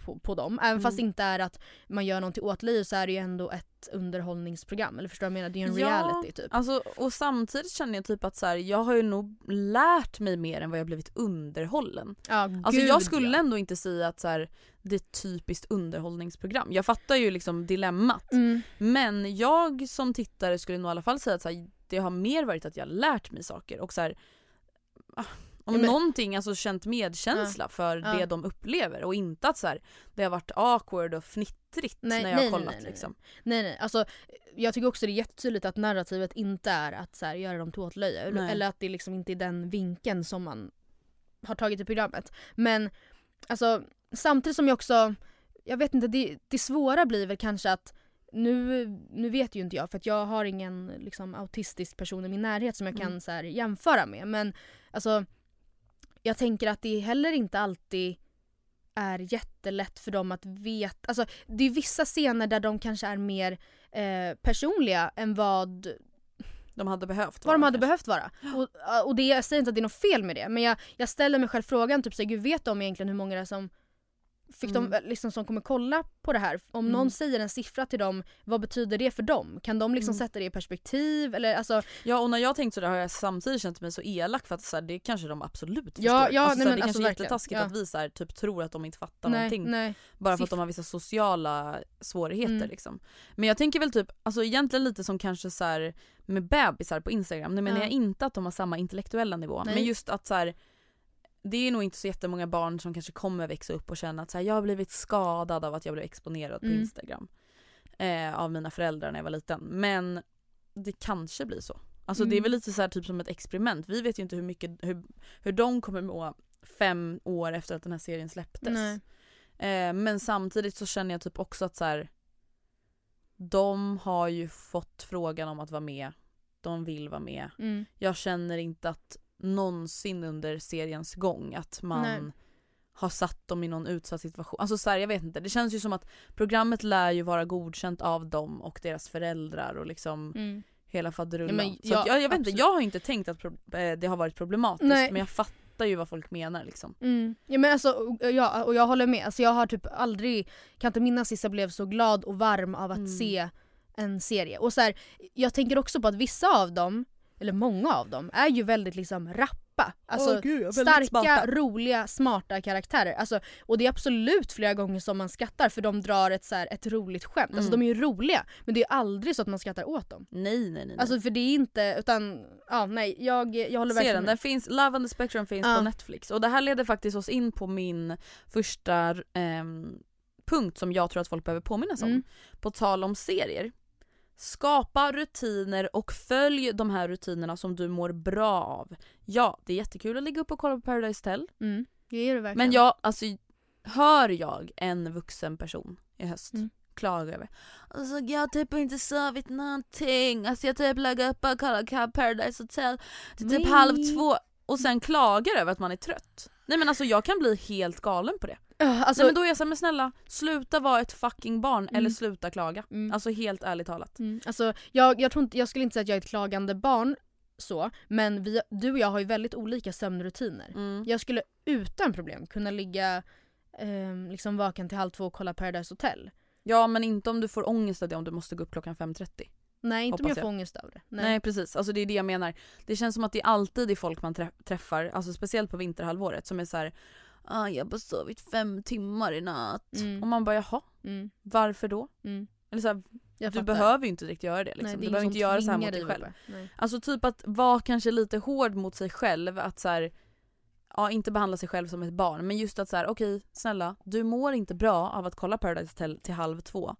på, på dem. Även fast det Mm. inte är att man gör någonting åt så är det ju ändå ett underhållningsprogram. Eller förstår du vad jag menar? Det är ju en Ja, reality typ. Alltså, och samtidigt känner jag typ att så här, jag har ju nog lärt mig mer än vad jag blivit underhållen. Ja, Alltså gud, jag skulle ja. ändå inte säga att så här, det är ett typiskt underhållningsprogram. Jag fattar ju liksom dilemmat. Mm. Men jag som tittare skulle nog i alla fall säga att så här, det har mer varit att jag har lärt mig saker och så här, ah, om Ja, men- någonting alltså känt medkänsla för Ja. det de upplever och inte att så här, det har varit awkward och fnittrigt Nej, när jag har nej, nej, kollat nej, nej. liksom. Nej nej, alltså jag tycker också det är jättetydligt att narrativet inte är att så här, göra dem till åtlöje. Eller att det liksom inte är den vinkeln som man har tagit i programmet. Men alltså samtidigt som jag också, jag vet inte, det, det svåra blir väl kanske att nu, nu vet ju inte jag för att jag har ingen liksom, autistisk person i min närhet som jag kan Mm. så här, jämföra med. Men alltså jag tänker att det heller inte alltid är jättelätt för dem att veta. Alltså, det är vissa scener där de kanske är mer eh, personliga än vad, De hade behövt vad de vara hade kanske. behövt vara. Och, och det, jag säger inte att det är något fel med det men jag, jag ställer mig själv frågan, typ, så gud, vet de egentligen hur många det är som Fick de, Mm. liksom, som kommer kolla på det här, om Mm. någon säger en siffra till dem, vad betyder det för dem? Kan de liksom Mm. sätta det i perspektiv? Eller, alltså, Ja och när jag tänkt sådär har jag samtidigt känt mig så elak för att så här, det kanske de absolut Ja, förstår. ja, alltså, nej, så här, men det alltså, kanske är jättetaskigt Ja. att vi så här, typ tror att de inte fattar nej, någonting. nej. Bara för att de har vissa sociala svårigheter Mm. liksom. Men jag tänker väl typ, alltså egentligen lite som kanske så här med bebisar på instagram. Nu menar Ja. jag inte att de har samma intellektuella nivå men just att så här, det är nog inte så jättemånga barn som kanske kommer växa upp och känna att så här, jag har blivit skadad av att jag blev exponerad på Mm. Instagram. Eh, av mina föräldrar när jag var liten. Men det kanske blir så. Alltså det är Mm. väl lite så här, typ som ett experiment. Vi vet ju inte hur mycket, hur, hur de kommer må fem år efter att den här serien släpptes. Eh, men samtidigt så känner jag typ också att så här, de har ju fått frågan om att vara med. De vill vara med. Mm. Jag känner inte att någonsin under seriens gång att man Nej. har satt dem i någon utsatt situation. Alltså så här, jag vet inte. Det känns ju som att programmet lär ju vara godkänt av dem och deras föräldrar och liksom Mm. hela faderullan. Ja, ja, jag, jag vet inte, jag har inte tänkt att eh, det har varit problematiskt Nej. men jag fattar ju vad folk menar liksom. Mm. Ja men alltså, och- ja, och jag håller med. Alltså jag har typ aldrig, kan inte minnas sist jag blev så glad och varm av att Mm. se en serie. Och så här, jag tänker också på att vissa av dem, eller många av dem, är ju väldigt liksom rappa. Alltså Åh, gud, starka, smarta. roliga, smarta karaktärer. Alltså, och det är absolut flera gånger som man skrattar för de drar ett, så här, ett roligt skämt. Alltså Mm. de är ju roliga men det är aldrig så att man skrattar åt dem. Nej nej nej. nej. Alltså för det är inte, utan ja nej jag, jag håller verkligen den, med. den finns, Love on the Spectrum finns Ja. på Netflix och det här leder faktiskt oss in på min första ehm, punkt som jag tror att folk behöver påminnas om. Mm. På tal om serier. Skapa rutiner och följ de här rutinerna som du mår bra av. Ja, det är jättekul att ligga upp och kolla på Paradise Hotel. Mm. Det är det verkligen. Men jag, alltså hör jag en vuxen person i höst Mm. klaga över Alltså jag har typ inte sovit någonting, alltså jag typ lagt upp och kollat på Paradise Hotel till typ Nej. halv två och sen klagar över att man är trött. Nej men alltså jag kan bli helt galen på det. Öh, alltså, Nej men då är jag såhär, men snälla sluta vara ett fucking barn Mm. eller sluta klaga. Mm. Alltså helt ärligt talat. Mm, alltså, jag, jag, tror inte, jag skulle inte säga att jag är ett klagande barn så, men vi, du och jag har ju väldigt olika sömnrutiner. Mm. Jag skulle utan problem kunna ligga ehm, liksom vaken till halv två och kolla Paradise Hotel. Ja men inte om du får ångest av det om du måste gå upp klockan 5.30. Nej, inte om jag jag. får ångest av det. Nej. precis, alltså det är det jag menar. Det känns som att det är alltid är folk man trä- träffar, alltså speciellt på vinterhalvåret som är så här. Ah, jag har bara sovit fem timmar i natt. Mm. Och man bara jaha, Mm, varför då? mm. Eller så här, du fattar. behöver ju inte direkt göra det liksom. Nej, det du behöver inte göra så här mot dig själv. Alltså typ att vara kanske lite hård mot sig själv, att så här, ja inte behandla sig själv som ett barn men just att så här, okej snälla, du mår inte bra av att kolla Paradise Hotel till halv två.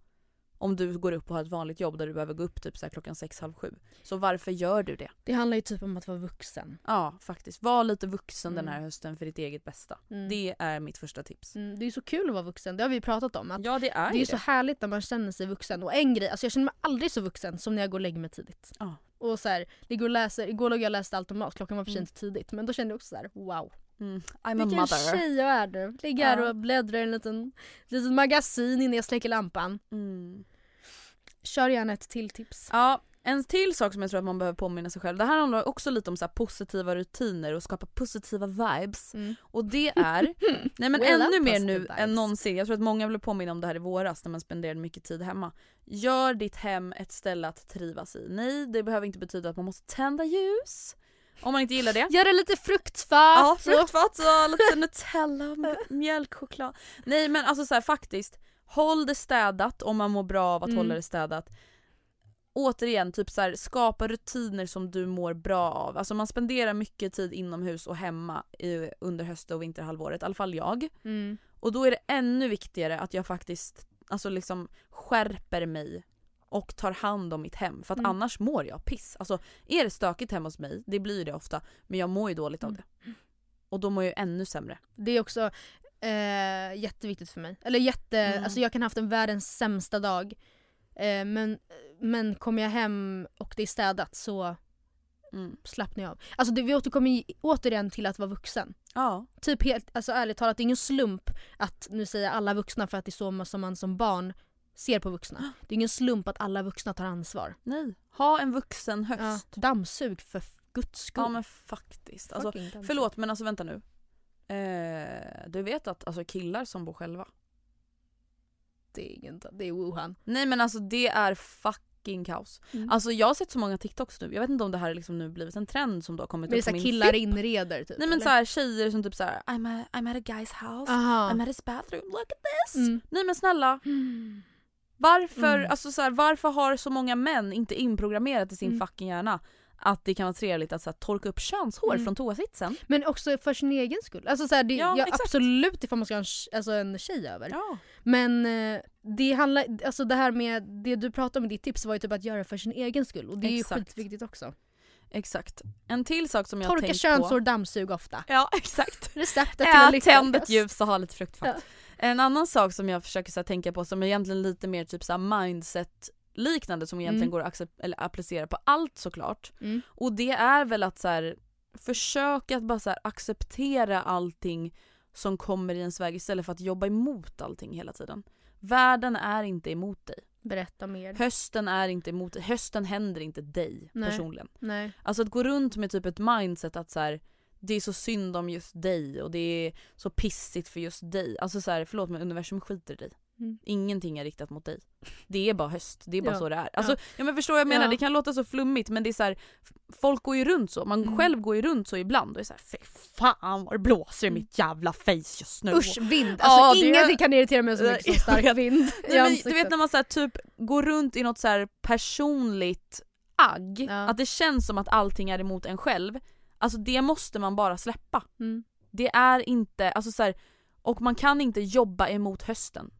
Om du går upp och har ett vanligt jobb där du behöver gå upp typ så klockan sex, halv sju. Så varför gör du det? Det handlar ju typ om att vara vuxen. Ja faktiskt, var lite vuxen den Mm. här hösten för ditt eget bästa. Mm. Det är mitt första tips. Mm, det är så kul att vara vuxen, det har vi pratat om. Att Ja det är det är så härligt när man känner sig vuxen. Och en grej, alltså jag känner mig aldrig så vuxen som när jag går och lägger mig tidigt. Ja. Och så här, och läser, igår låg jag och läste automat, klockan var för Mm. sent tidigt. Men då kände jag också så här: wow. Mm. I'm a Vilken mother. tjej jag är nu. Ligger här och bläddrar i en liten, litet magasin innan jag släcker lampan. Mm. Kör gärna ett till tips. Ja, en till sak som jag tror att man behöver påminna sig själv. Det här handlar också lite om så positiva rutiner och skapa positiva vibes. Mm. Och det är, nej men ännu mer nu vibes. än någonsin, jag tror att många blev påminna om det här i våras när man spenderade mycket tid hemma. Gör ditt hem ett ställe att trivas i. Nej, det behöver inte betyda att man måste tända ljus. Om man inte gillar det. Gör det lite fruktfat. Ja, fruktfat och lite Nutella och mjölkchoklad. Nej men alltså så här, faktiskt, håll det städat om man mår bra av att Mm. hålla det städat. Återigen, typ så här, skapa rutiner som du mår bra av. Alltså man spenderar mycket tid inomhus och hemma i, under höst och vinterhalvåret, i alla fall jag. Mm. Och då är det ännu viktigare att jag faktiskt alltså liksom skärper mig och tar hand om mitt hem. För att Mm. annars mår jag piss. Alltså är det stökigt hemma hos mig, det blir det ofta, men jag mår ju dåligt av Mm. det. Och då mår jag ännu sämre. Det är också eh, jätteviktigt för mig. Eller jätte, Mm. alltså jag kan ha haft en världens sämsta dag. Eh, men, men kommer jag hem och det är städat så Mm. slappnar jag av. Alltså det, vi återkommer återigen till att vara vuxen. Ja. Typ helt, alltså ärligt talat, det är ingen slump att, nu säger alla vuxna för att det är så som man som barn ser på vuxna. Det är ingen slump att alla vuxna tar ansvar. Nej. Ha en vuxen Ja, höst. dammsug för guds skull. Ja, men faktiskt. Alltså, förlåt men alltså vänta nu. Eh, du vet att alltså, killar som bor själva. Det är inget, det är Wuhan. Nej men alltså det är fucking kaos. Mm. Alltså jag har sett så många TikToks nu, jag vet inte om det här liksom nu blivit en trend som då har kommit Men upp på min killar feed. inreder typ? Nej men eller? så här, tjejer som typ såhär I'm, a, I'm at a guy's house, Aha. I'm at his bathroom, look at this! Mm. Nej men snälla, Mm. varför, Mm. alltså så här, varför har så många män inte inprogrammerat i sin Mm. fucking hjärna att det kan vara trevligt att så här, torka upp könshår Mm. från toasitsen. Men också för sin egen skull. Alltså så här, det, Ja, ja, exakt. absolut ifall man ska ha en, alltså en tjej över. Ja. Men eh, det handlar, alltså det här med det du pratade om i ditt tips var ju typ att göra för sin egen skull och det är Exakt. ju skitviktigt också. Exakt. En till sak som jag Torka tänkt könshår, på. dammsug ofta. Ja exakt. Receptet till Ät, en lyckad tänd ett ljus och ha lite fruktfat. Ja. En annan sak som jag försöker så här, tänka på som är egentligen lite mer typ så mindset liknande som egentligen Mm. går att eller applicera på allt såklart. Mm. Och det är väl att så här, försöka att bara så här, acceptera allting som kommer i ens väg istället för att jobba emot allting hela tiden. Världen är inte emot dig. Berätta mer. Hösten är inte emot dig. Hösten händer inte dig Nej. personligen. Nej. Alltså att gå runt med typ ett mindset att så här, det är så synd om just dig och det är så pissigt för just dig. Alltså så här, förlåt men universum skiter i dig. Mm. Ingenting är riktat mot dig. Det är bara höst, det är bara Ja. så det är. Alltså, ja. men förstår vad jag menar, Ja. det kan låta så flummigt men det är så här, folk går ju runt så, man Mm. själv går ju runt så ibland och är såhär fy fan vad det blåser i mitt jävla face just nu. Usch, vind. Alltså Ja, ingenting kan irritera mig så mycket som stark vind Nej, men, du vet när man så här, typ går runt i något så personligt agg, Ja. att det känns som att allting är emot en själv. Alltså det måste man bara släppa. Mm. Det är inte, alltså så här, och man kan inte jobba emot hösten.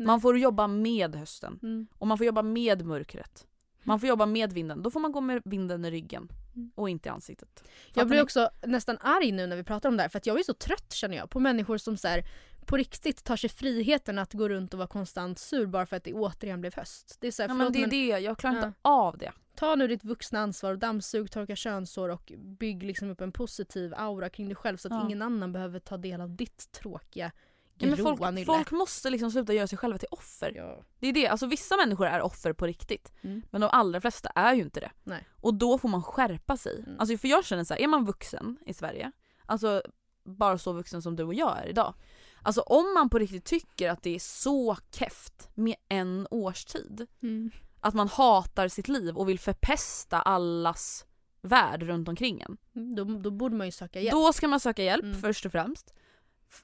Nej. Man får jobba med hösten. Mm. Och man får jobba med mörkret. Man får jobba med vinden. Då får man gå med vinden i ryggen. Mm. Och inte i ansiktet. Jag Fattar blir ni? också nästan arg nu när vi pratar om det här för att jag är så trött känner jag på människor som så här, på riktigt tar sig friheten att gå runt och vara konstant sur bara för att det återigen blev höst. Det är så här, Ja, förlåt, men det är men det, jag klarar Ja. inte av det. ta nu ditt vuxna ansvar och dammsug, torka könshår och bygg liksom upp en positiv aura kring dig själv så att Ja. ingen annan behöver ta del av ditt tråkiga Ja, men folk, folk måste liksom sluta göra sig själva till offer. Ja. Det är det, alltså vissa människor är offer på riktigt. Mm. Men de allra flesta är ju inte det. Nej. Och då får man skärpa sig. Mm. Alltså för jag känner så här, är man vuxen i Sverige, alltså bara så vuxen som du och jag är idag. Alltså om man på riktigt tycker att det är så keft med en årstid, Mm. att man hatar sitt liv och vill förpesta allas värld runt omkring en. Mm, Då, då borde man ju söka hjälp. Då ska man söka hjälp Mm. först och främst.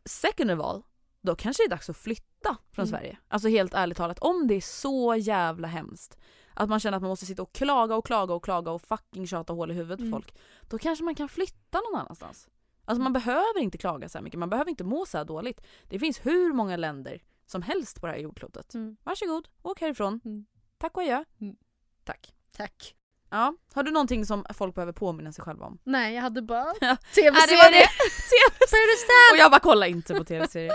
Second of all, då kanske det är dags att flytta från Mm. Sverige. Alltså helt ärligt talat, om det är så jävla hemskt att man känner att man måste sitta och klaga och klaga och klaga och fucking tjata hål i huvudet på Mm. folk. Då kanske man kan flytta någon annanstans. Alltså man behöver inte klaga så här mycket, man behöver inte må så här dåligt. Det finns hur många länder som helst på det här jordklotet. Mm. Varsågod, åk härifrån. Mm. Tack och adjö. Mm. Tack. Tack. Ja, har du någonting som folk behöver påminna sig själva om? Nej jag hade bara Ja. tv-serie. Ja, det var det. För Och jag bara kolla inte på tv-serier.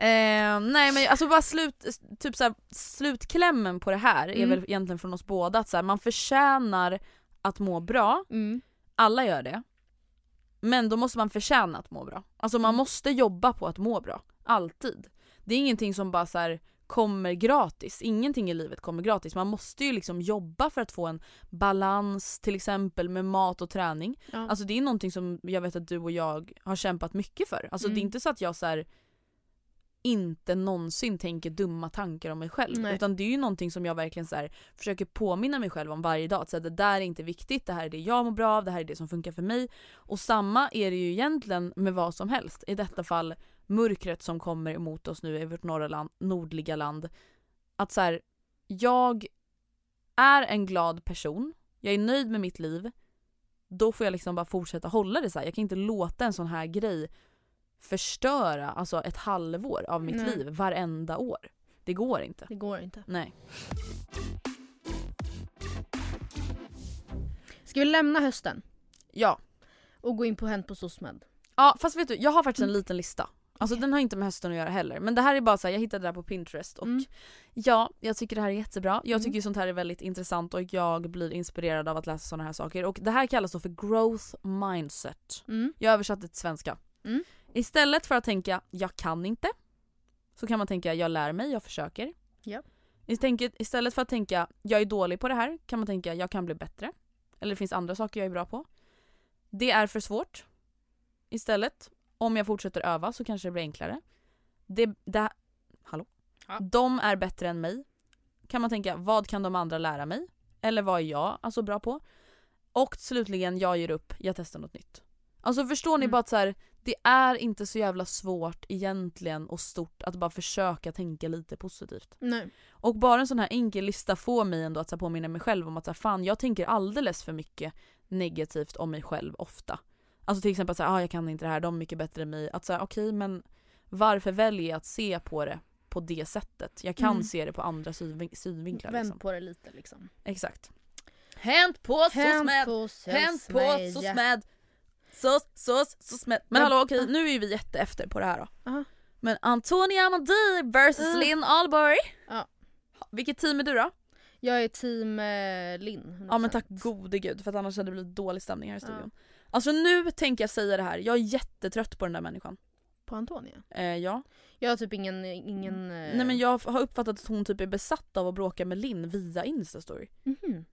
Eh, nej men alltså bara slut, typ så här, slutklämmen på det här är Mm. väl egentligen från oss båda att så här, man förtjänar att må bra, Mm. alla gör det. Men då måste man förtjäna att må bra. Alltså man Mm. måste jobba på att må bra. Alltid. Det är ingenting som bara så här kommer gratis. Ingenting i livet kommer gratis. Man måste ju liksom jobba för att få en balans till exempel med mat och träning. Ja. Alltså det är någonting som jag vet att du och jag har kämpat mycket för. Alltså det är Mm. inte så att jag så här, inte någonsin tänker dumma tankar om mig själv. Nej. Utan det är ju någonting som jag verkligen så här, försöker påminna mig själv om varje dag. Att så här, det där är inte viktigt, det här är det jag mår bra av, det här är det som funkar för mig. Och samma är det ju egentligen med vad som helst. I detta fall mörkret som kommer emot oss nu i vårt norra land, nordliga land. Att så här, jag är en glad person, jag är nöjd med mitt liv. Då får jag liksom bara fortsätta hålla det så här. Jag kan inte låta en sån här grej förstöra alltså ett halvår av mitt Nej. liv varenda år. Det går inte. Det går inte. Nej. Ska vi lämna hösten Ja. och gå in på Hänt på SOSMED? Ja fast vet du, jag har faktiskt en Mm. liten lista. Alltså Okej. den har inte med hösten att göra heller. Men det här är bara så här, jag hittade det här på Pinterest och Mm. ja, jag tycker det här är jättebra. Jag Mm. tycker ju sånt här är väldigt intressant och jag blir inspirerad av att läsa såna här saker. Och det här kallas då för growth mindset. Mm. Jag översatte till svenska. Mm. Istället för att tänka jag kan inte så kan man tänka jag lär mig, jag försöker. Ja. Istället- för att tänka jag är dålig på det här kan man tänka jag kan bli bättre. Eller det finns andra saker jag är bra på. Det är för svårt. Istället, om jag fortsätter öva så kanske det blir enklare. Det, det, hallå? Ja. De är bättre än mig. Kan man tänka, vad kan de andra lära mig? Eller vad är jag alltså bra på? Och slutligen, jag ger upp, jag testar något nytt. Alltså förstår ni Mm. bara att så här, det är inte så jävla svårt egentligen och stort att bara försöka tänka lite positivt. Nej. Och bara en sån här enkel lista får mig ändå att så här, påminna mig själv om att så här, fan jag tänker alldeles för mycket negativt om mig själv ofta. Alltså till exempel såhär, ah, jag kan inte det här, de är mycket bättre än mig. Att säga okej men varför väljer jag att se på det på det sättet? Jag kan Mm. se det på andra synvin- synvinklar. Vänd Liksom. på det lite liksom. Exakt. Hänt på Hänt med på Hänt på Sosmed. Så smäd. Så, smäd. Men Ja. hallå okej, nu är ju vi jätte efter på det här då. Aha. Men Antonia Amadi versus Ah. Linn Ahlborg. Ja. Vilket team är du då? Jag är team eh, Linn. Ja men 100%. tack gode gud för att annars hade det blivit dålig stämning här i studion. Alltså nu tänker jag säga det här, jag är jättetrött på den där människan. På Antonia? Eh, ja. Jag har typ ingen... ingen eh, Nej men jag har uppfattat att hon typ är besatt av att bråka med Linn via instastory. mhm.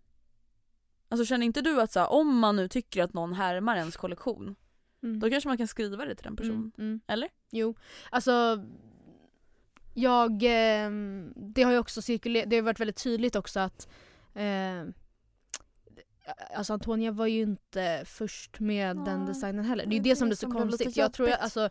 Alltså känner inte du att så här, om man nu tycker att någon härmar ens kollektion, Mm. då kanske man kan skriva det till den personen? Mm, mm. Eller? Jo, alltså jag, eh, det har ju också cirkulerat, det har varit väldigt tydligt också att eh, Alltså Antonia var ju inte först med den Nej, designen heller. Det är det ju är det som det är så lite konstigt. Jag tror jag, alltså,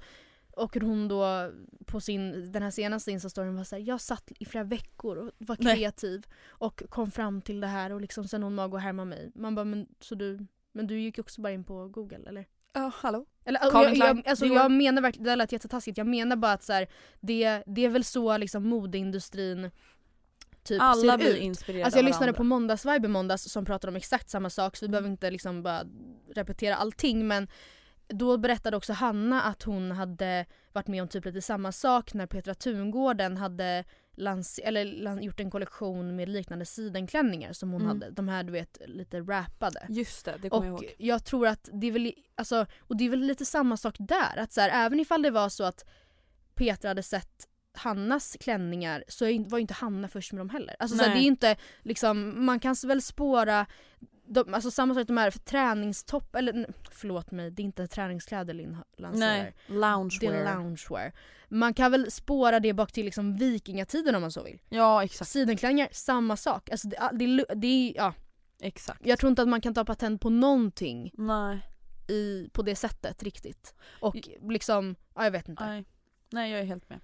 och hon då på sin, den här senaste instastoryn var såhär, jag satt i flera veckor och var Nej. kreativ och kom fram till det här och liksom sen hon mag och härma mig. Man bara, men så du, men du gick också bara in på google eller? Ja, hallå? Eller, jag, jag, alltså, jag menar verkligen, det lät jättetaskigt, jag menar bara att så här, det, det är väl så liksom modeindustrin typ Alla blir ut. inspirerade Alltså jag lyssnade varandra. på Måndagsvibe i måndags som pratade om exakt samma sak så vi behöver inte liksom bara repetera allting men då berättade också Hanna att hon hade varit med om typ lite samma sak när Petra Tungården hade lans- eller gjort en kollektion med liknande sidenklänningar som hon Mm. hade. De här du vet lite rappade. Just det, det kommer jag ihåg. jag tror att det är väl, alltså, och det är väl lite samma sak där. Att så här, även ifall det var så att Petra hade sett Hannas klänningar så var ju inte Hanna först med dem heller. Alltså så här, det är inte liksom, man kan väl spåra de, alltså samma sak de här träningstopp, eller förlåt mig, det är inte träningskläder Linn lanserar. Nej, loungewear. Det är loungewear. Man kan väl spåra det bak till liksom vikingatiden om man så vill. Ja exakt. Sidenklänningar, samma sak. Alltså det, det, det ja, exakt. jag tror inte att man kan ta patent på någonting Nej, i, på det sättet riktigt. Och liksom, ja jag vet inte. nej. Nej jag är helt med.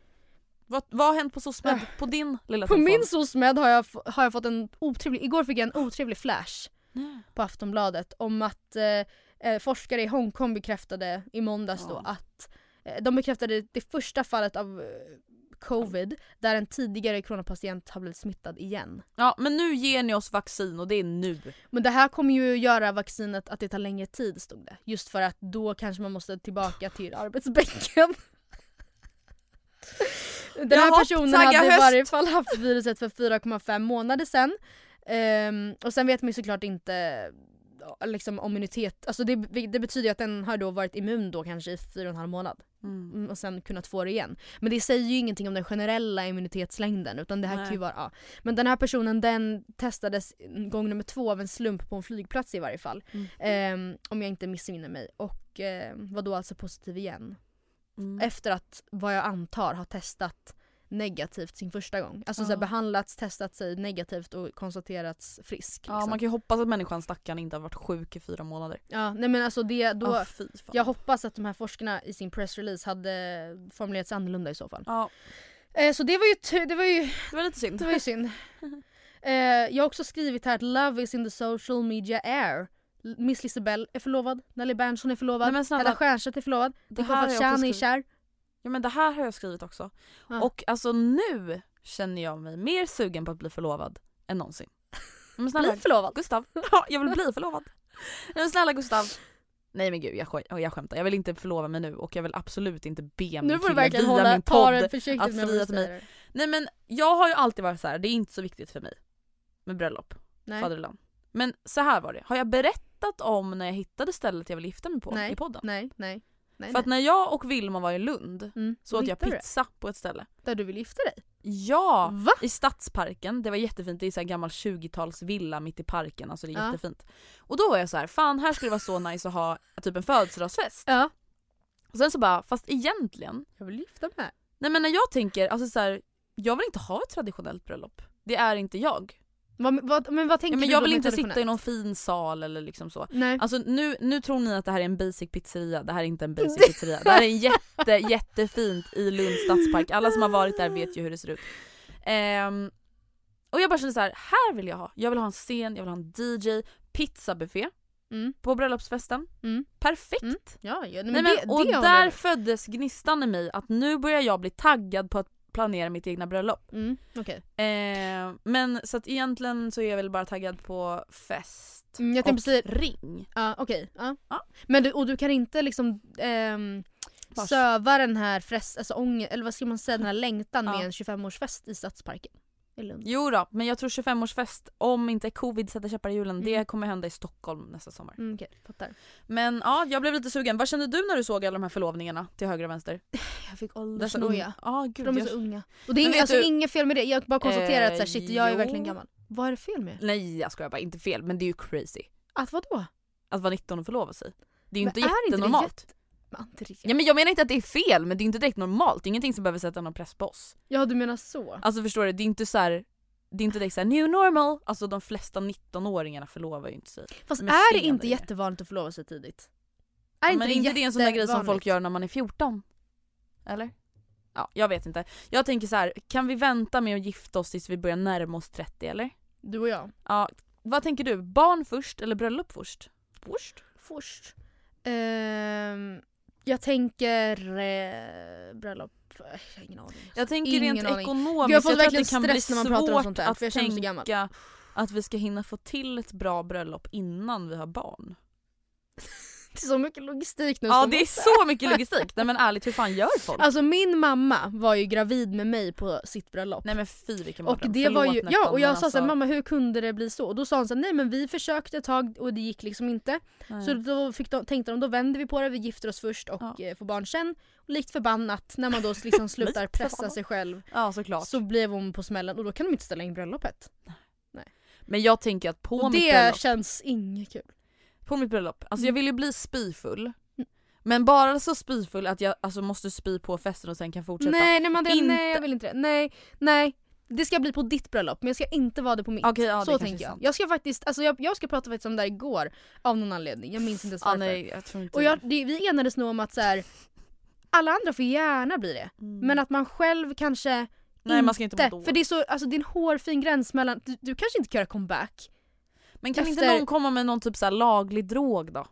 Vad, vad har hänt på SOSMED? På din lilla Äh. På telefon? min SOSMED har jag, har jag fått en otrevlig, igår fick jag en otrevlig flash Nej. på Aftonbladet om att eh, eh, forskare i Hongkong bekräftade i måndags då Ja. att eh, de bekräftade det första fallet av eh, covid där en tidigare coronapatient har blivit smittad igen. Ja men nu ger ni oss vaccin och det är nu. Men det här kommer ju göra vaccinet att det tar längre tid stod det. Just för att då kanske man måste tillbaka till arbetsbänken. Den här personen hade i höst. varje fall haft viruset för 4,5 månader sedan. Ehm, och sen vet man ju såklart inte liksom immunitet, alltså det, det betyder ju att den har då varit immun då kanske i 4,5 månad. Mm. Mm, och sen kunnat få det igen. Men det säger ju ingenting om den generella immunitetslängden utan det här Nej. kan ju vara, ja. Men den här personen den testades gång nummer två av en slump på en flygplats i varje fall. Mm. Ehm, om jag inte missminner mig. Och eh, var då alltså positiv igen. Mm. Efter att, vad jag antar, har testat negativt sin första gång. Alltså så här, Ja. behandlats, testat sig negativt och konstaterats frisk. Ja liksom. man kan ju hoppas att människan stackaren inte har varit sjuk i fyra månader. ja, nej men alltså det, då, fan. jag hoppas att de här forskarna i sin pressrelease hade formulerat sig annorlunda i så fall. Ja, Eh, så det var ju, det var ju, det var lite synd. det var ju synd. Eh, jag har också skrivit här att love is in the social media air. Miss Lisabelle är förlovad, Nelly Berntsson är förlovad, Hedda Stiernstedt är förlovad, det Nicole Falciani är kär. Ja men det här har jag skrivit också. Ja. Och alltså nu känner jag mig mer sugen på att bli förlovad än någonsin. Men snälla, Bli förlovad. Gustav. Ja, jag vill bli förlovad. Men snälla Gustav. Nej men gud jag, sk- jag skämtar. Jag vill inte förlova mig nu och jag vill absolut inte be min Nu kille verkligen via hålla, min podd att fria till mig. Nej men jag har ju alltid varit så här. det är inte så viktigt för mig med bröllop, Nej. faderland. Men så här var det, har jag berättat om när jag hittade stället jag vill gifta mig på Nej. i podden? Nej, nej. Nej, För att nej. när jag och Vilma var i Lund Mm. så åt jag hittade du? pizza på ett ställe. Där du vill gifta dig? Ja! Va? I Stadsparken, det var jättefint, det är så här gammal 20-tals villa mitt i parken, alltså det är Ja. jättefint. Och då var jag så här, fan här skulle det vara så nice att ha typ en födelsedagsfest. Ja. Och sen så bara, fast egentligen, Jag vill gifta mig nej men när jag tänker, alltså så här, jag vill inte ha ett traditionellt bröllop. Det är inte jag. Vad, vad, men vad tänker Ja, men du jag vill inte sitta i någon fin sal eller liksom så. Nej. Alltså nu, nu tror ni att det här är en basic pizzeria, det här är inte en basic pizzeria. Det här är en jätte, jättefint i Lunds stadspark. Alla som har varit där vet ju hur det ser ut. Ehm, och jag bara kände så här, här vill jag ha. Jag vill ha en scen, jag vill ha en DJ, pizzabuffé Mm. på bröllopsfesten. Mm. Perfekt! Mm. Ja, ja, nej, men det, och det där föddes gnistan i mig att nu börjar jag bli taggad på att planera mitt egna bröllop. Mm, okej. Eh, men så att egentligen så är jag väl bara taggad på fest Mm, jag och precis, ring. ja, okej. ja. Ja. Men du, och du kan inte liksom ehm, söva den här frest, alltså ånger, eller vad ska man säga, den här längtan med en 25-årsfest i Stadsparken i Lund. Jo då, men jag tror 25-årsfest, om inte covid sätter käppar i hjulen, Mm. det kommer hända i Stockholm nästa sommar. Mm, okej, fattar. Men ja, jag blev lite sugen. Vad kände du när du såg alla de här förlovningarna till höger och vänster? Jag fick åldersnoja. Gud. de är jag... så unga. Och det är inget, alltså, du- inget fel med det, jag bara konstaterar att så här, shit jag är Eh, verkligen jo. gammal. Vad är det fel med? Nej jag skojar bara, inte fel men det är ju crazy. Att vadå? Att vara 19 och förlova sig. Det är ju Men inte är inte det jättenormalt. jätte- Andrea. Ja, men jag menar inte att det är fel men det är inte direkt normalt, det är ingenting som behöver sätta någon press på oss. Ja du menar så? Alltså förstår du, det är inte så här. Det är inte direkt såhär new normal, alltså de flesta 19-åringarna förlovar ju inte sig. Fast med är det inte grejer. jättevanligt att förlova sig tidigt? Ja, men är inte det en sån där grej som folk gör när man är 14? Eller? Ja, jag vet inte. Jag tänker så här, kan vi vänta med att gifta oss tills vi börjar närma oss 30 eller? Du och jag? Ja, vad tänker du? Barn först eller bröllop först? Först? Först. Ehm, jag tänker eh, bröllop. Jag har ingen aning. Jag tänker Ingen rent aning. ekonomiskt, Gud, jag får tror att det kan bli stress när man pratar om svårt sånt där, att jag tänka att vi ska hinna få till ett bra bröllop innan vi har barn. Det är så mycket logistik nu. Ja det är måste- så mycket logistik, nej men ärligt hur fan gör folk? Alltså min mamma var ju gravid med mig på sitt bröllop. Nej men fy vilken och det var ju, Förlåt, ja och jag men sa såhär alltså- mamma hur kunde det bli så? Och då sa hon såhär nej men vi försökte ett tag och det gick liksom inte. Nej. Så då fick de, tänkte de då vänder vi på det, vi gifter oss först och Ja. eh, får barn sen. Och likt förbannat när man då liksom slutar pressa sig själv Ja såklart. så blev hon på smällen och då kan de inte ställa in bröllopet. Men jag tänker att på och mitt det bröllop, känns inget kul. På mitt bröllop, alltså Mm. jag vill ju bli spyfull. Men bara så spyfull att jag alltså, måste spy på festen och sen kan fortsätta. Nej nej, det, Inte- nej jag vill inte det. Nej, nej. Det ska bli på ditt bröllop men jag ska inte vara det på mitt. Okej, ja, så tänker jag. Jag ska faktiskt, alltså jag, jag ska prata faktiskt om det här igår av någon anledning. Jag minns inte ens varför. nej, jag tror inte Och jag, det, vi enades nog om att så här, alla andra får gärna bli det. Mm. Men att man själv kanske Nej man ska inte må dåligt. För det är så, alltså det är en hårfin gräns mellan, du, du kanske inte kan göra comeback. Men kan inte efter- någon komma med någon typ så laglig drog då?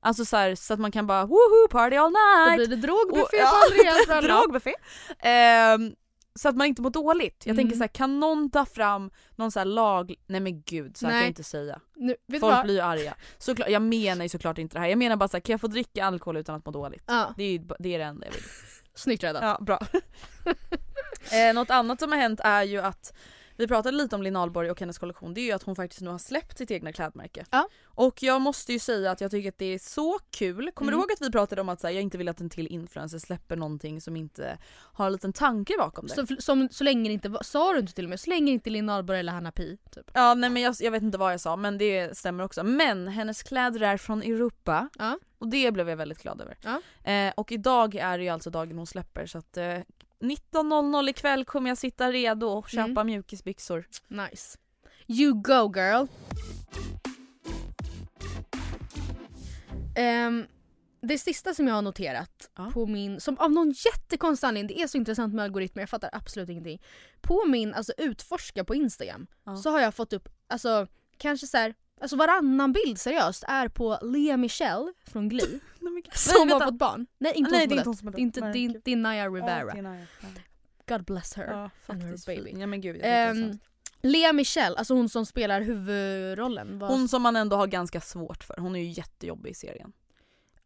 Alltså så, här, så att man kan bara woho party all Då night! blir det drogbuffé Och- på ja, Andreas bröllop. Drogbuffé. Ehm, så att man inte mår dåligt. Jag Mm. tänker så här, kan någon ta fram någon så här lag... Nej men gud, så här kan Nej. jag inte säga. Nu, Folk blir ju arga. Såklart, jag menar ju såklart inte det här. Jag menar bara så här, kan jag få dricka alkohol utan att må dåligt? Ja, Det är, ju- det är det enda jag vill. snyggt räddat. Ja, bra. eh, något annat som har hänt är ju att vi pratade lite om Linn Ahlborg och hennes kollektion, det är ju att hon faktiskt nu har släppt sitt egna klädmärke. Ja. Och jag måste ju säga att jag tycker att det är så kul. Kommer Mm. du ihåg att vi pratade om att här, jag inte vill att en till influencer släpper någonting som inte har en liten tanke bakom det? Så, som, så länge det inte sa du inte till och med, så länge inte Linn Ahlborg eller Hanna Pi typ. Ja nej men jag, jag vet inte vad jag sa men det stämmer också. Men hennes kläder är från Europa Ja. och det blev jag väldigt glad över. Ja. Eh, och idag är det ju alltså dagen hon släpper så att eh, 19.00 ikväll kommer jag sitta redo och köpa Mm. mjukisbyxor. Nice. You go girl. Ehm, det sista som jag har noterat Ja. på min, som av någon jättekonstig anledning, det är så intressant med algoritmer, jag fattar absolut ingenting. På min alltså utforska på Instagram Ja. så har jag fått upp, alltså kanske så här, alltså varannan bild seriöst är på Lea Michelle från Glee som har fått barn. Nej inte Nej, hon som har dött. Det är inte, det är, det är Naya Rivera. Naya. Ja. God bless her. Ja, and her baby. Ja men gud, sant. Lea Michelle, alltså hon som spelar huvudrollen. Vad- Hon som man ändå har ganska svårt för, hon är ju jättejobbig i serien.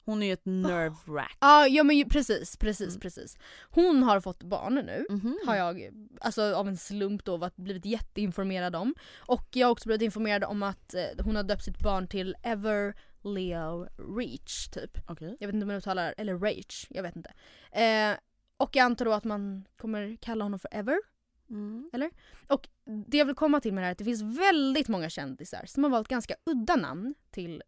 Hon är ju ett nerve wrack. Ja, ja men ju, precis, precis, Mm. precis. Hon har fått barn nu. Mhm. Har jag alltså av en slump då varit, blivit jätteinformerad om. Och jag har också blivit informerad om att eh, hon har döpt sitt barn till Ever Leo Reach typ. Okej. Jag vet inte om man uttalar eller Rach, jag vet inte. Eh, och jag antar då att man kommer kalla honom för Ever. Mm. Och det jag vill komma till med det här är att det finns väldigt många kändisar som har valt ganska udda namn till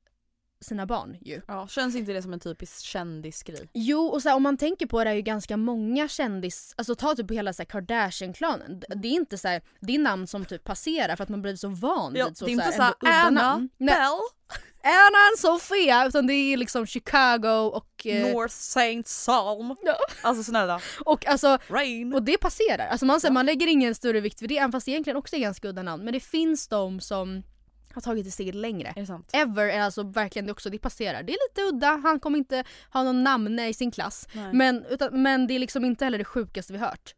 sina barn ju. Ja, känns inte det som en typisk kändisgrej? Jo och så här, om man tänker på det är ju ganska många kändis, alltså ta typ hela så här Kardashian-klanen. Det är inte så här, det är namn som typ passerar för att man blir så van Ja, vid så, det är inte så här, ändå udda Anna, namn. Bell, Anna and Sofia utan det är liksom Chicago och, eh, North Saint Salm. Ja. Alltså snälla, och alltså Rain. Och det passerar. Alltså man, säger, Ja. man lägger ingen större vikt vid det även fast det egentligen också är ganska udda namn. Men det finns de som har tagit det steget längre. Är det sant? Ever är alltså verkligen det också, det passerar. Det är lite udda, han kommer inte ha någon namn i sin klass. Nej. Men, utan, men det är liksom inte heller det sjukaste vi hört.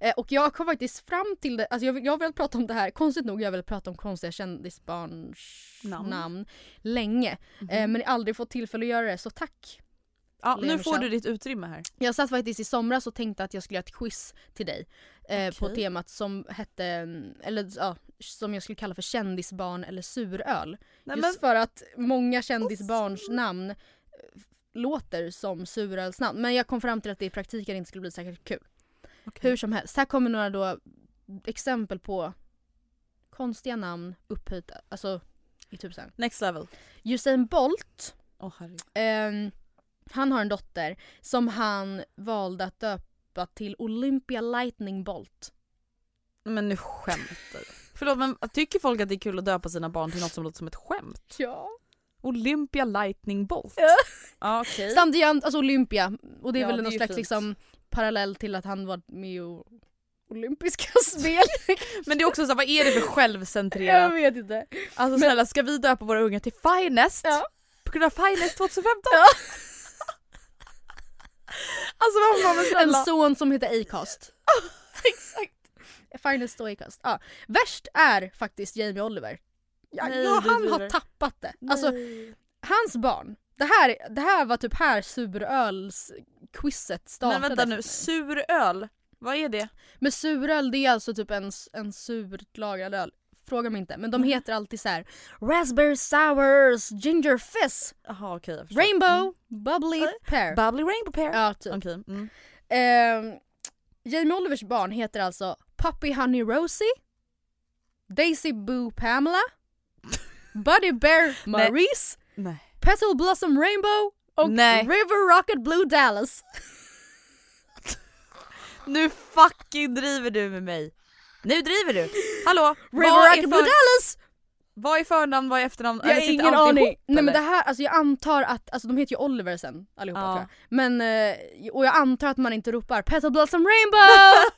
Eh, och jag kom faktiskt fram till det, alltså jag, jag har velat prata om det här, konstigt nog jag har velat prata om konstiga kändisbarns Namn. namn, länge. Eh, men aldrig fått tillfälle att göra det, så tack. Ja, nu får du ditt utrymme här. Jag satt faktiskt i somras och tänkte att jag skulle göra ett quiz till dig. Eh, på Okej. temat som hette, eller ja, som jag skulle kalla för kändisbarn eller suröl. Nej, Just för att många kändisbarns namn eh, låter som surölsnamn. Men jag kom fram till att det i praktiken inte skulle bli särskilt kul. Okej. Hur som helst, här kommer några då exempel på konstiga namn upphöjda, alltså i såhär. Next level. Usain Bolt Åh herregud. Han har en dotter som han valde att döpa till Olympia Lightning Bolt. Men nu skämtar du. Förlåt men tycker folk att det är kul att döpa sina barn till något som låter som ett skämt? Ja. Olympia Lightning Bolt? Ja. Okej. Samtidigt, han- alltså Olympia, och det är Ja, väl det någon slags fint. liksom, parallell till att han var med i o- olympiska spel. Men det är också så vad är det för jag självcentrerat? vet inte. Alltså snälla ska vi döpa våra unga till Finest? Ja. På grund av Finest 2015? Ja. Alltså vad man men En snälla. son som heter Acast. Exakt. Finest och Acast. Ja. Värst är faktiskt Jamie Oliver. Ja, Nej, ja, han har tappat det. Alltså, hans barn. Det här, det här var typ här surölsquizet startade. Men vänta nu, suröl? Vad är det? Men suröl det är alltså typ en, en surt lagrad öl. Fråga mig inte. Men de Mm. heter alltid så här: Raspberry Sours Ginger Fizz jag förstår. Rainbow Bubbly Mm. Pear. Bubbly Rainbow Pear? Ja typ. Okej. Mm. Ehm, Jamie Olivers barn heter alltså Puppy Honey Rosie Daisy Boo Pamela Buddy Bear Maurice Nej. Petal Blossom Rainbow och Nej. River Rocket Blue Dallas. Nu fucking driver du med mig. Nu driver du. Hallå? River Rocket för, Dallas! vad är förnamn, vad är efternamn? Jag har ingen allt aning. ihop, Nej men det här, alltså jag antar att, alltså de heter ju Oliver sen allihopa Ja. tror jag. Men, eh, och jag antar att man inte ropar Petal Blossom Rainbow!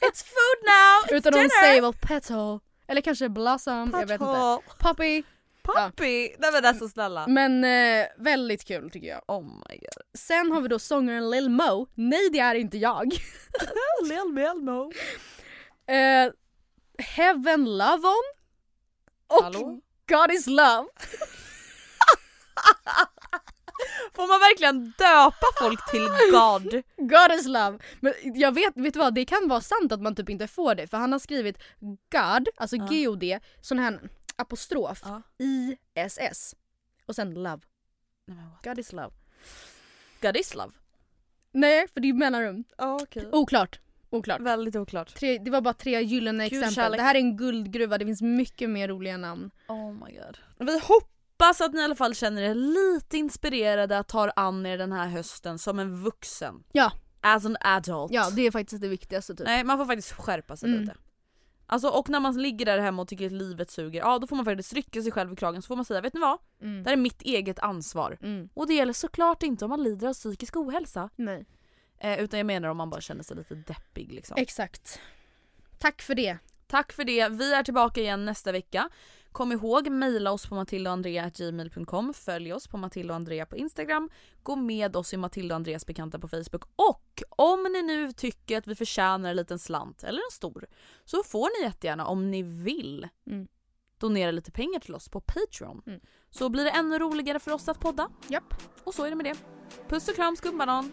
It's food now! It's Utan de dinner! säger väl Petal. Eller kanske Blossom, jag vet inte. Petal. Puppy. Puppy! Nej men alltså snälla. Men eh, väldigt kul tycker jag. Oh my god. Sen har vi då sångaren Lil Mo. Nej det är inte jag. Lil Melmo. Eh, Heaven Love On. Och Hallå? God is Love. Får man verkligen döpa folk till God? God is love. Men jag vet, vet du vad, det kan vara sant att man typ inte får det för han har skrivit God, alltså Ja. G-O-D, sån här apostrof, Ja. I-S-S och sen love. What? God is love. God is love. Nej, för det är mellanrum. Ja okej. Oklart. Oklart. Väldigt oklart. Tre, det var bara tre gyllene Kul exempel. kärlek. Det här är en guldgruva, det finns mycket mer roliga namn. Oh my god. Vi hoppas att ni i alla fall känner er lite inspirerade att ta an er den här hösten som en vuxen. Ja. As an adult. Ja, det är faktiskt det viktigaste typ. Nej man får faktiskt skärpa sig Mm. lite. Alltså och när man ligger där hemma och tycker att livet suger, ja då får man faktiskt rycka sig själv i kragen så får man säga vet ni vad? Mm. Det här är mitt eget ansvar. Mm. Och det gäller såklart inte om man lider av psykisk ohälsa. Nej. Eh, utan jag menar om man bara känner sig lite deppig liksom. Exakt. Tack för det. Tack för det. Vi är tillbaka igen nästa vecka. Kom ihåg, mejla oss på matildaandrea.gmail.com. Följ oss på Matilda och Andrea på Instagram. Gå med oss i Matilda och Andreas bekanta på Facebook. Och om ni nu tycker att vi förtjänar en liten slant, eller en stor, så får ni jättegärna, om ni vill, Mm. donera lite pengar till oss på Patreon. Mm. Så blir det ännu roligare för oss att podda. Japp. Och så är det med det. Puss och kram skumbanan!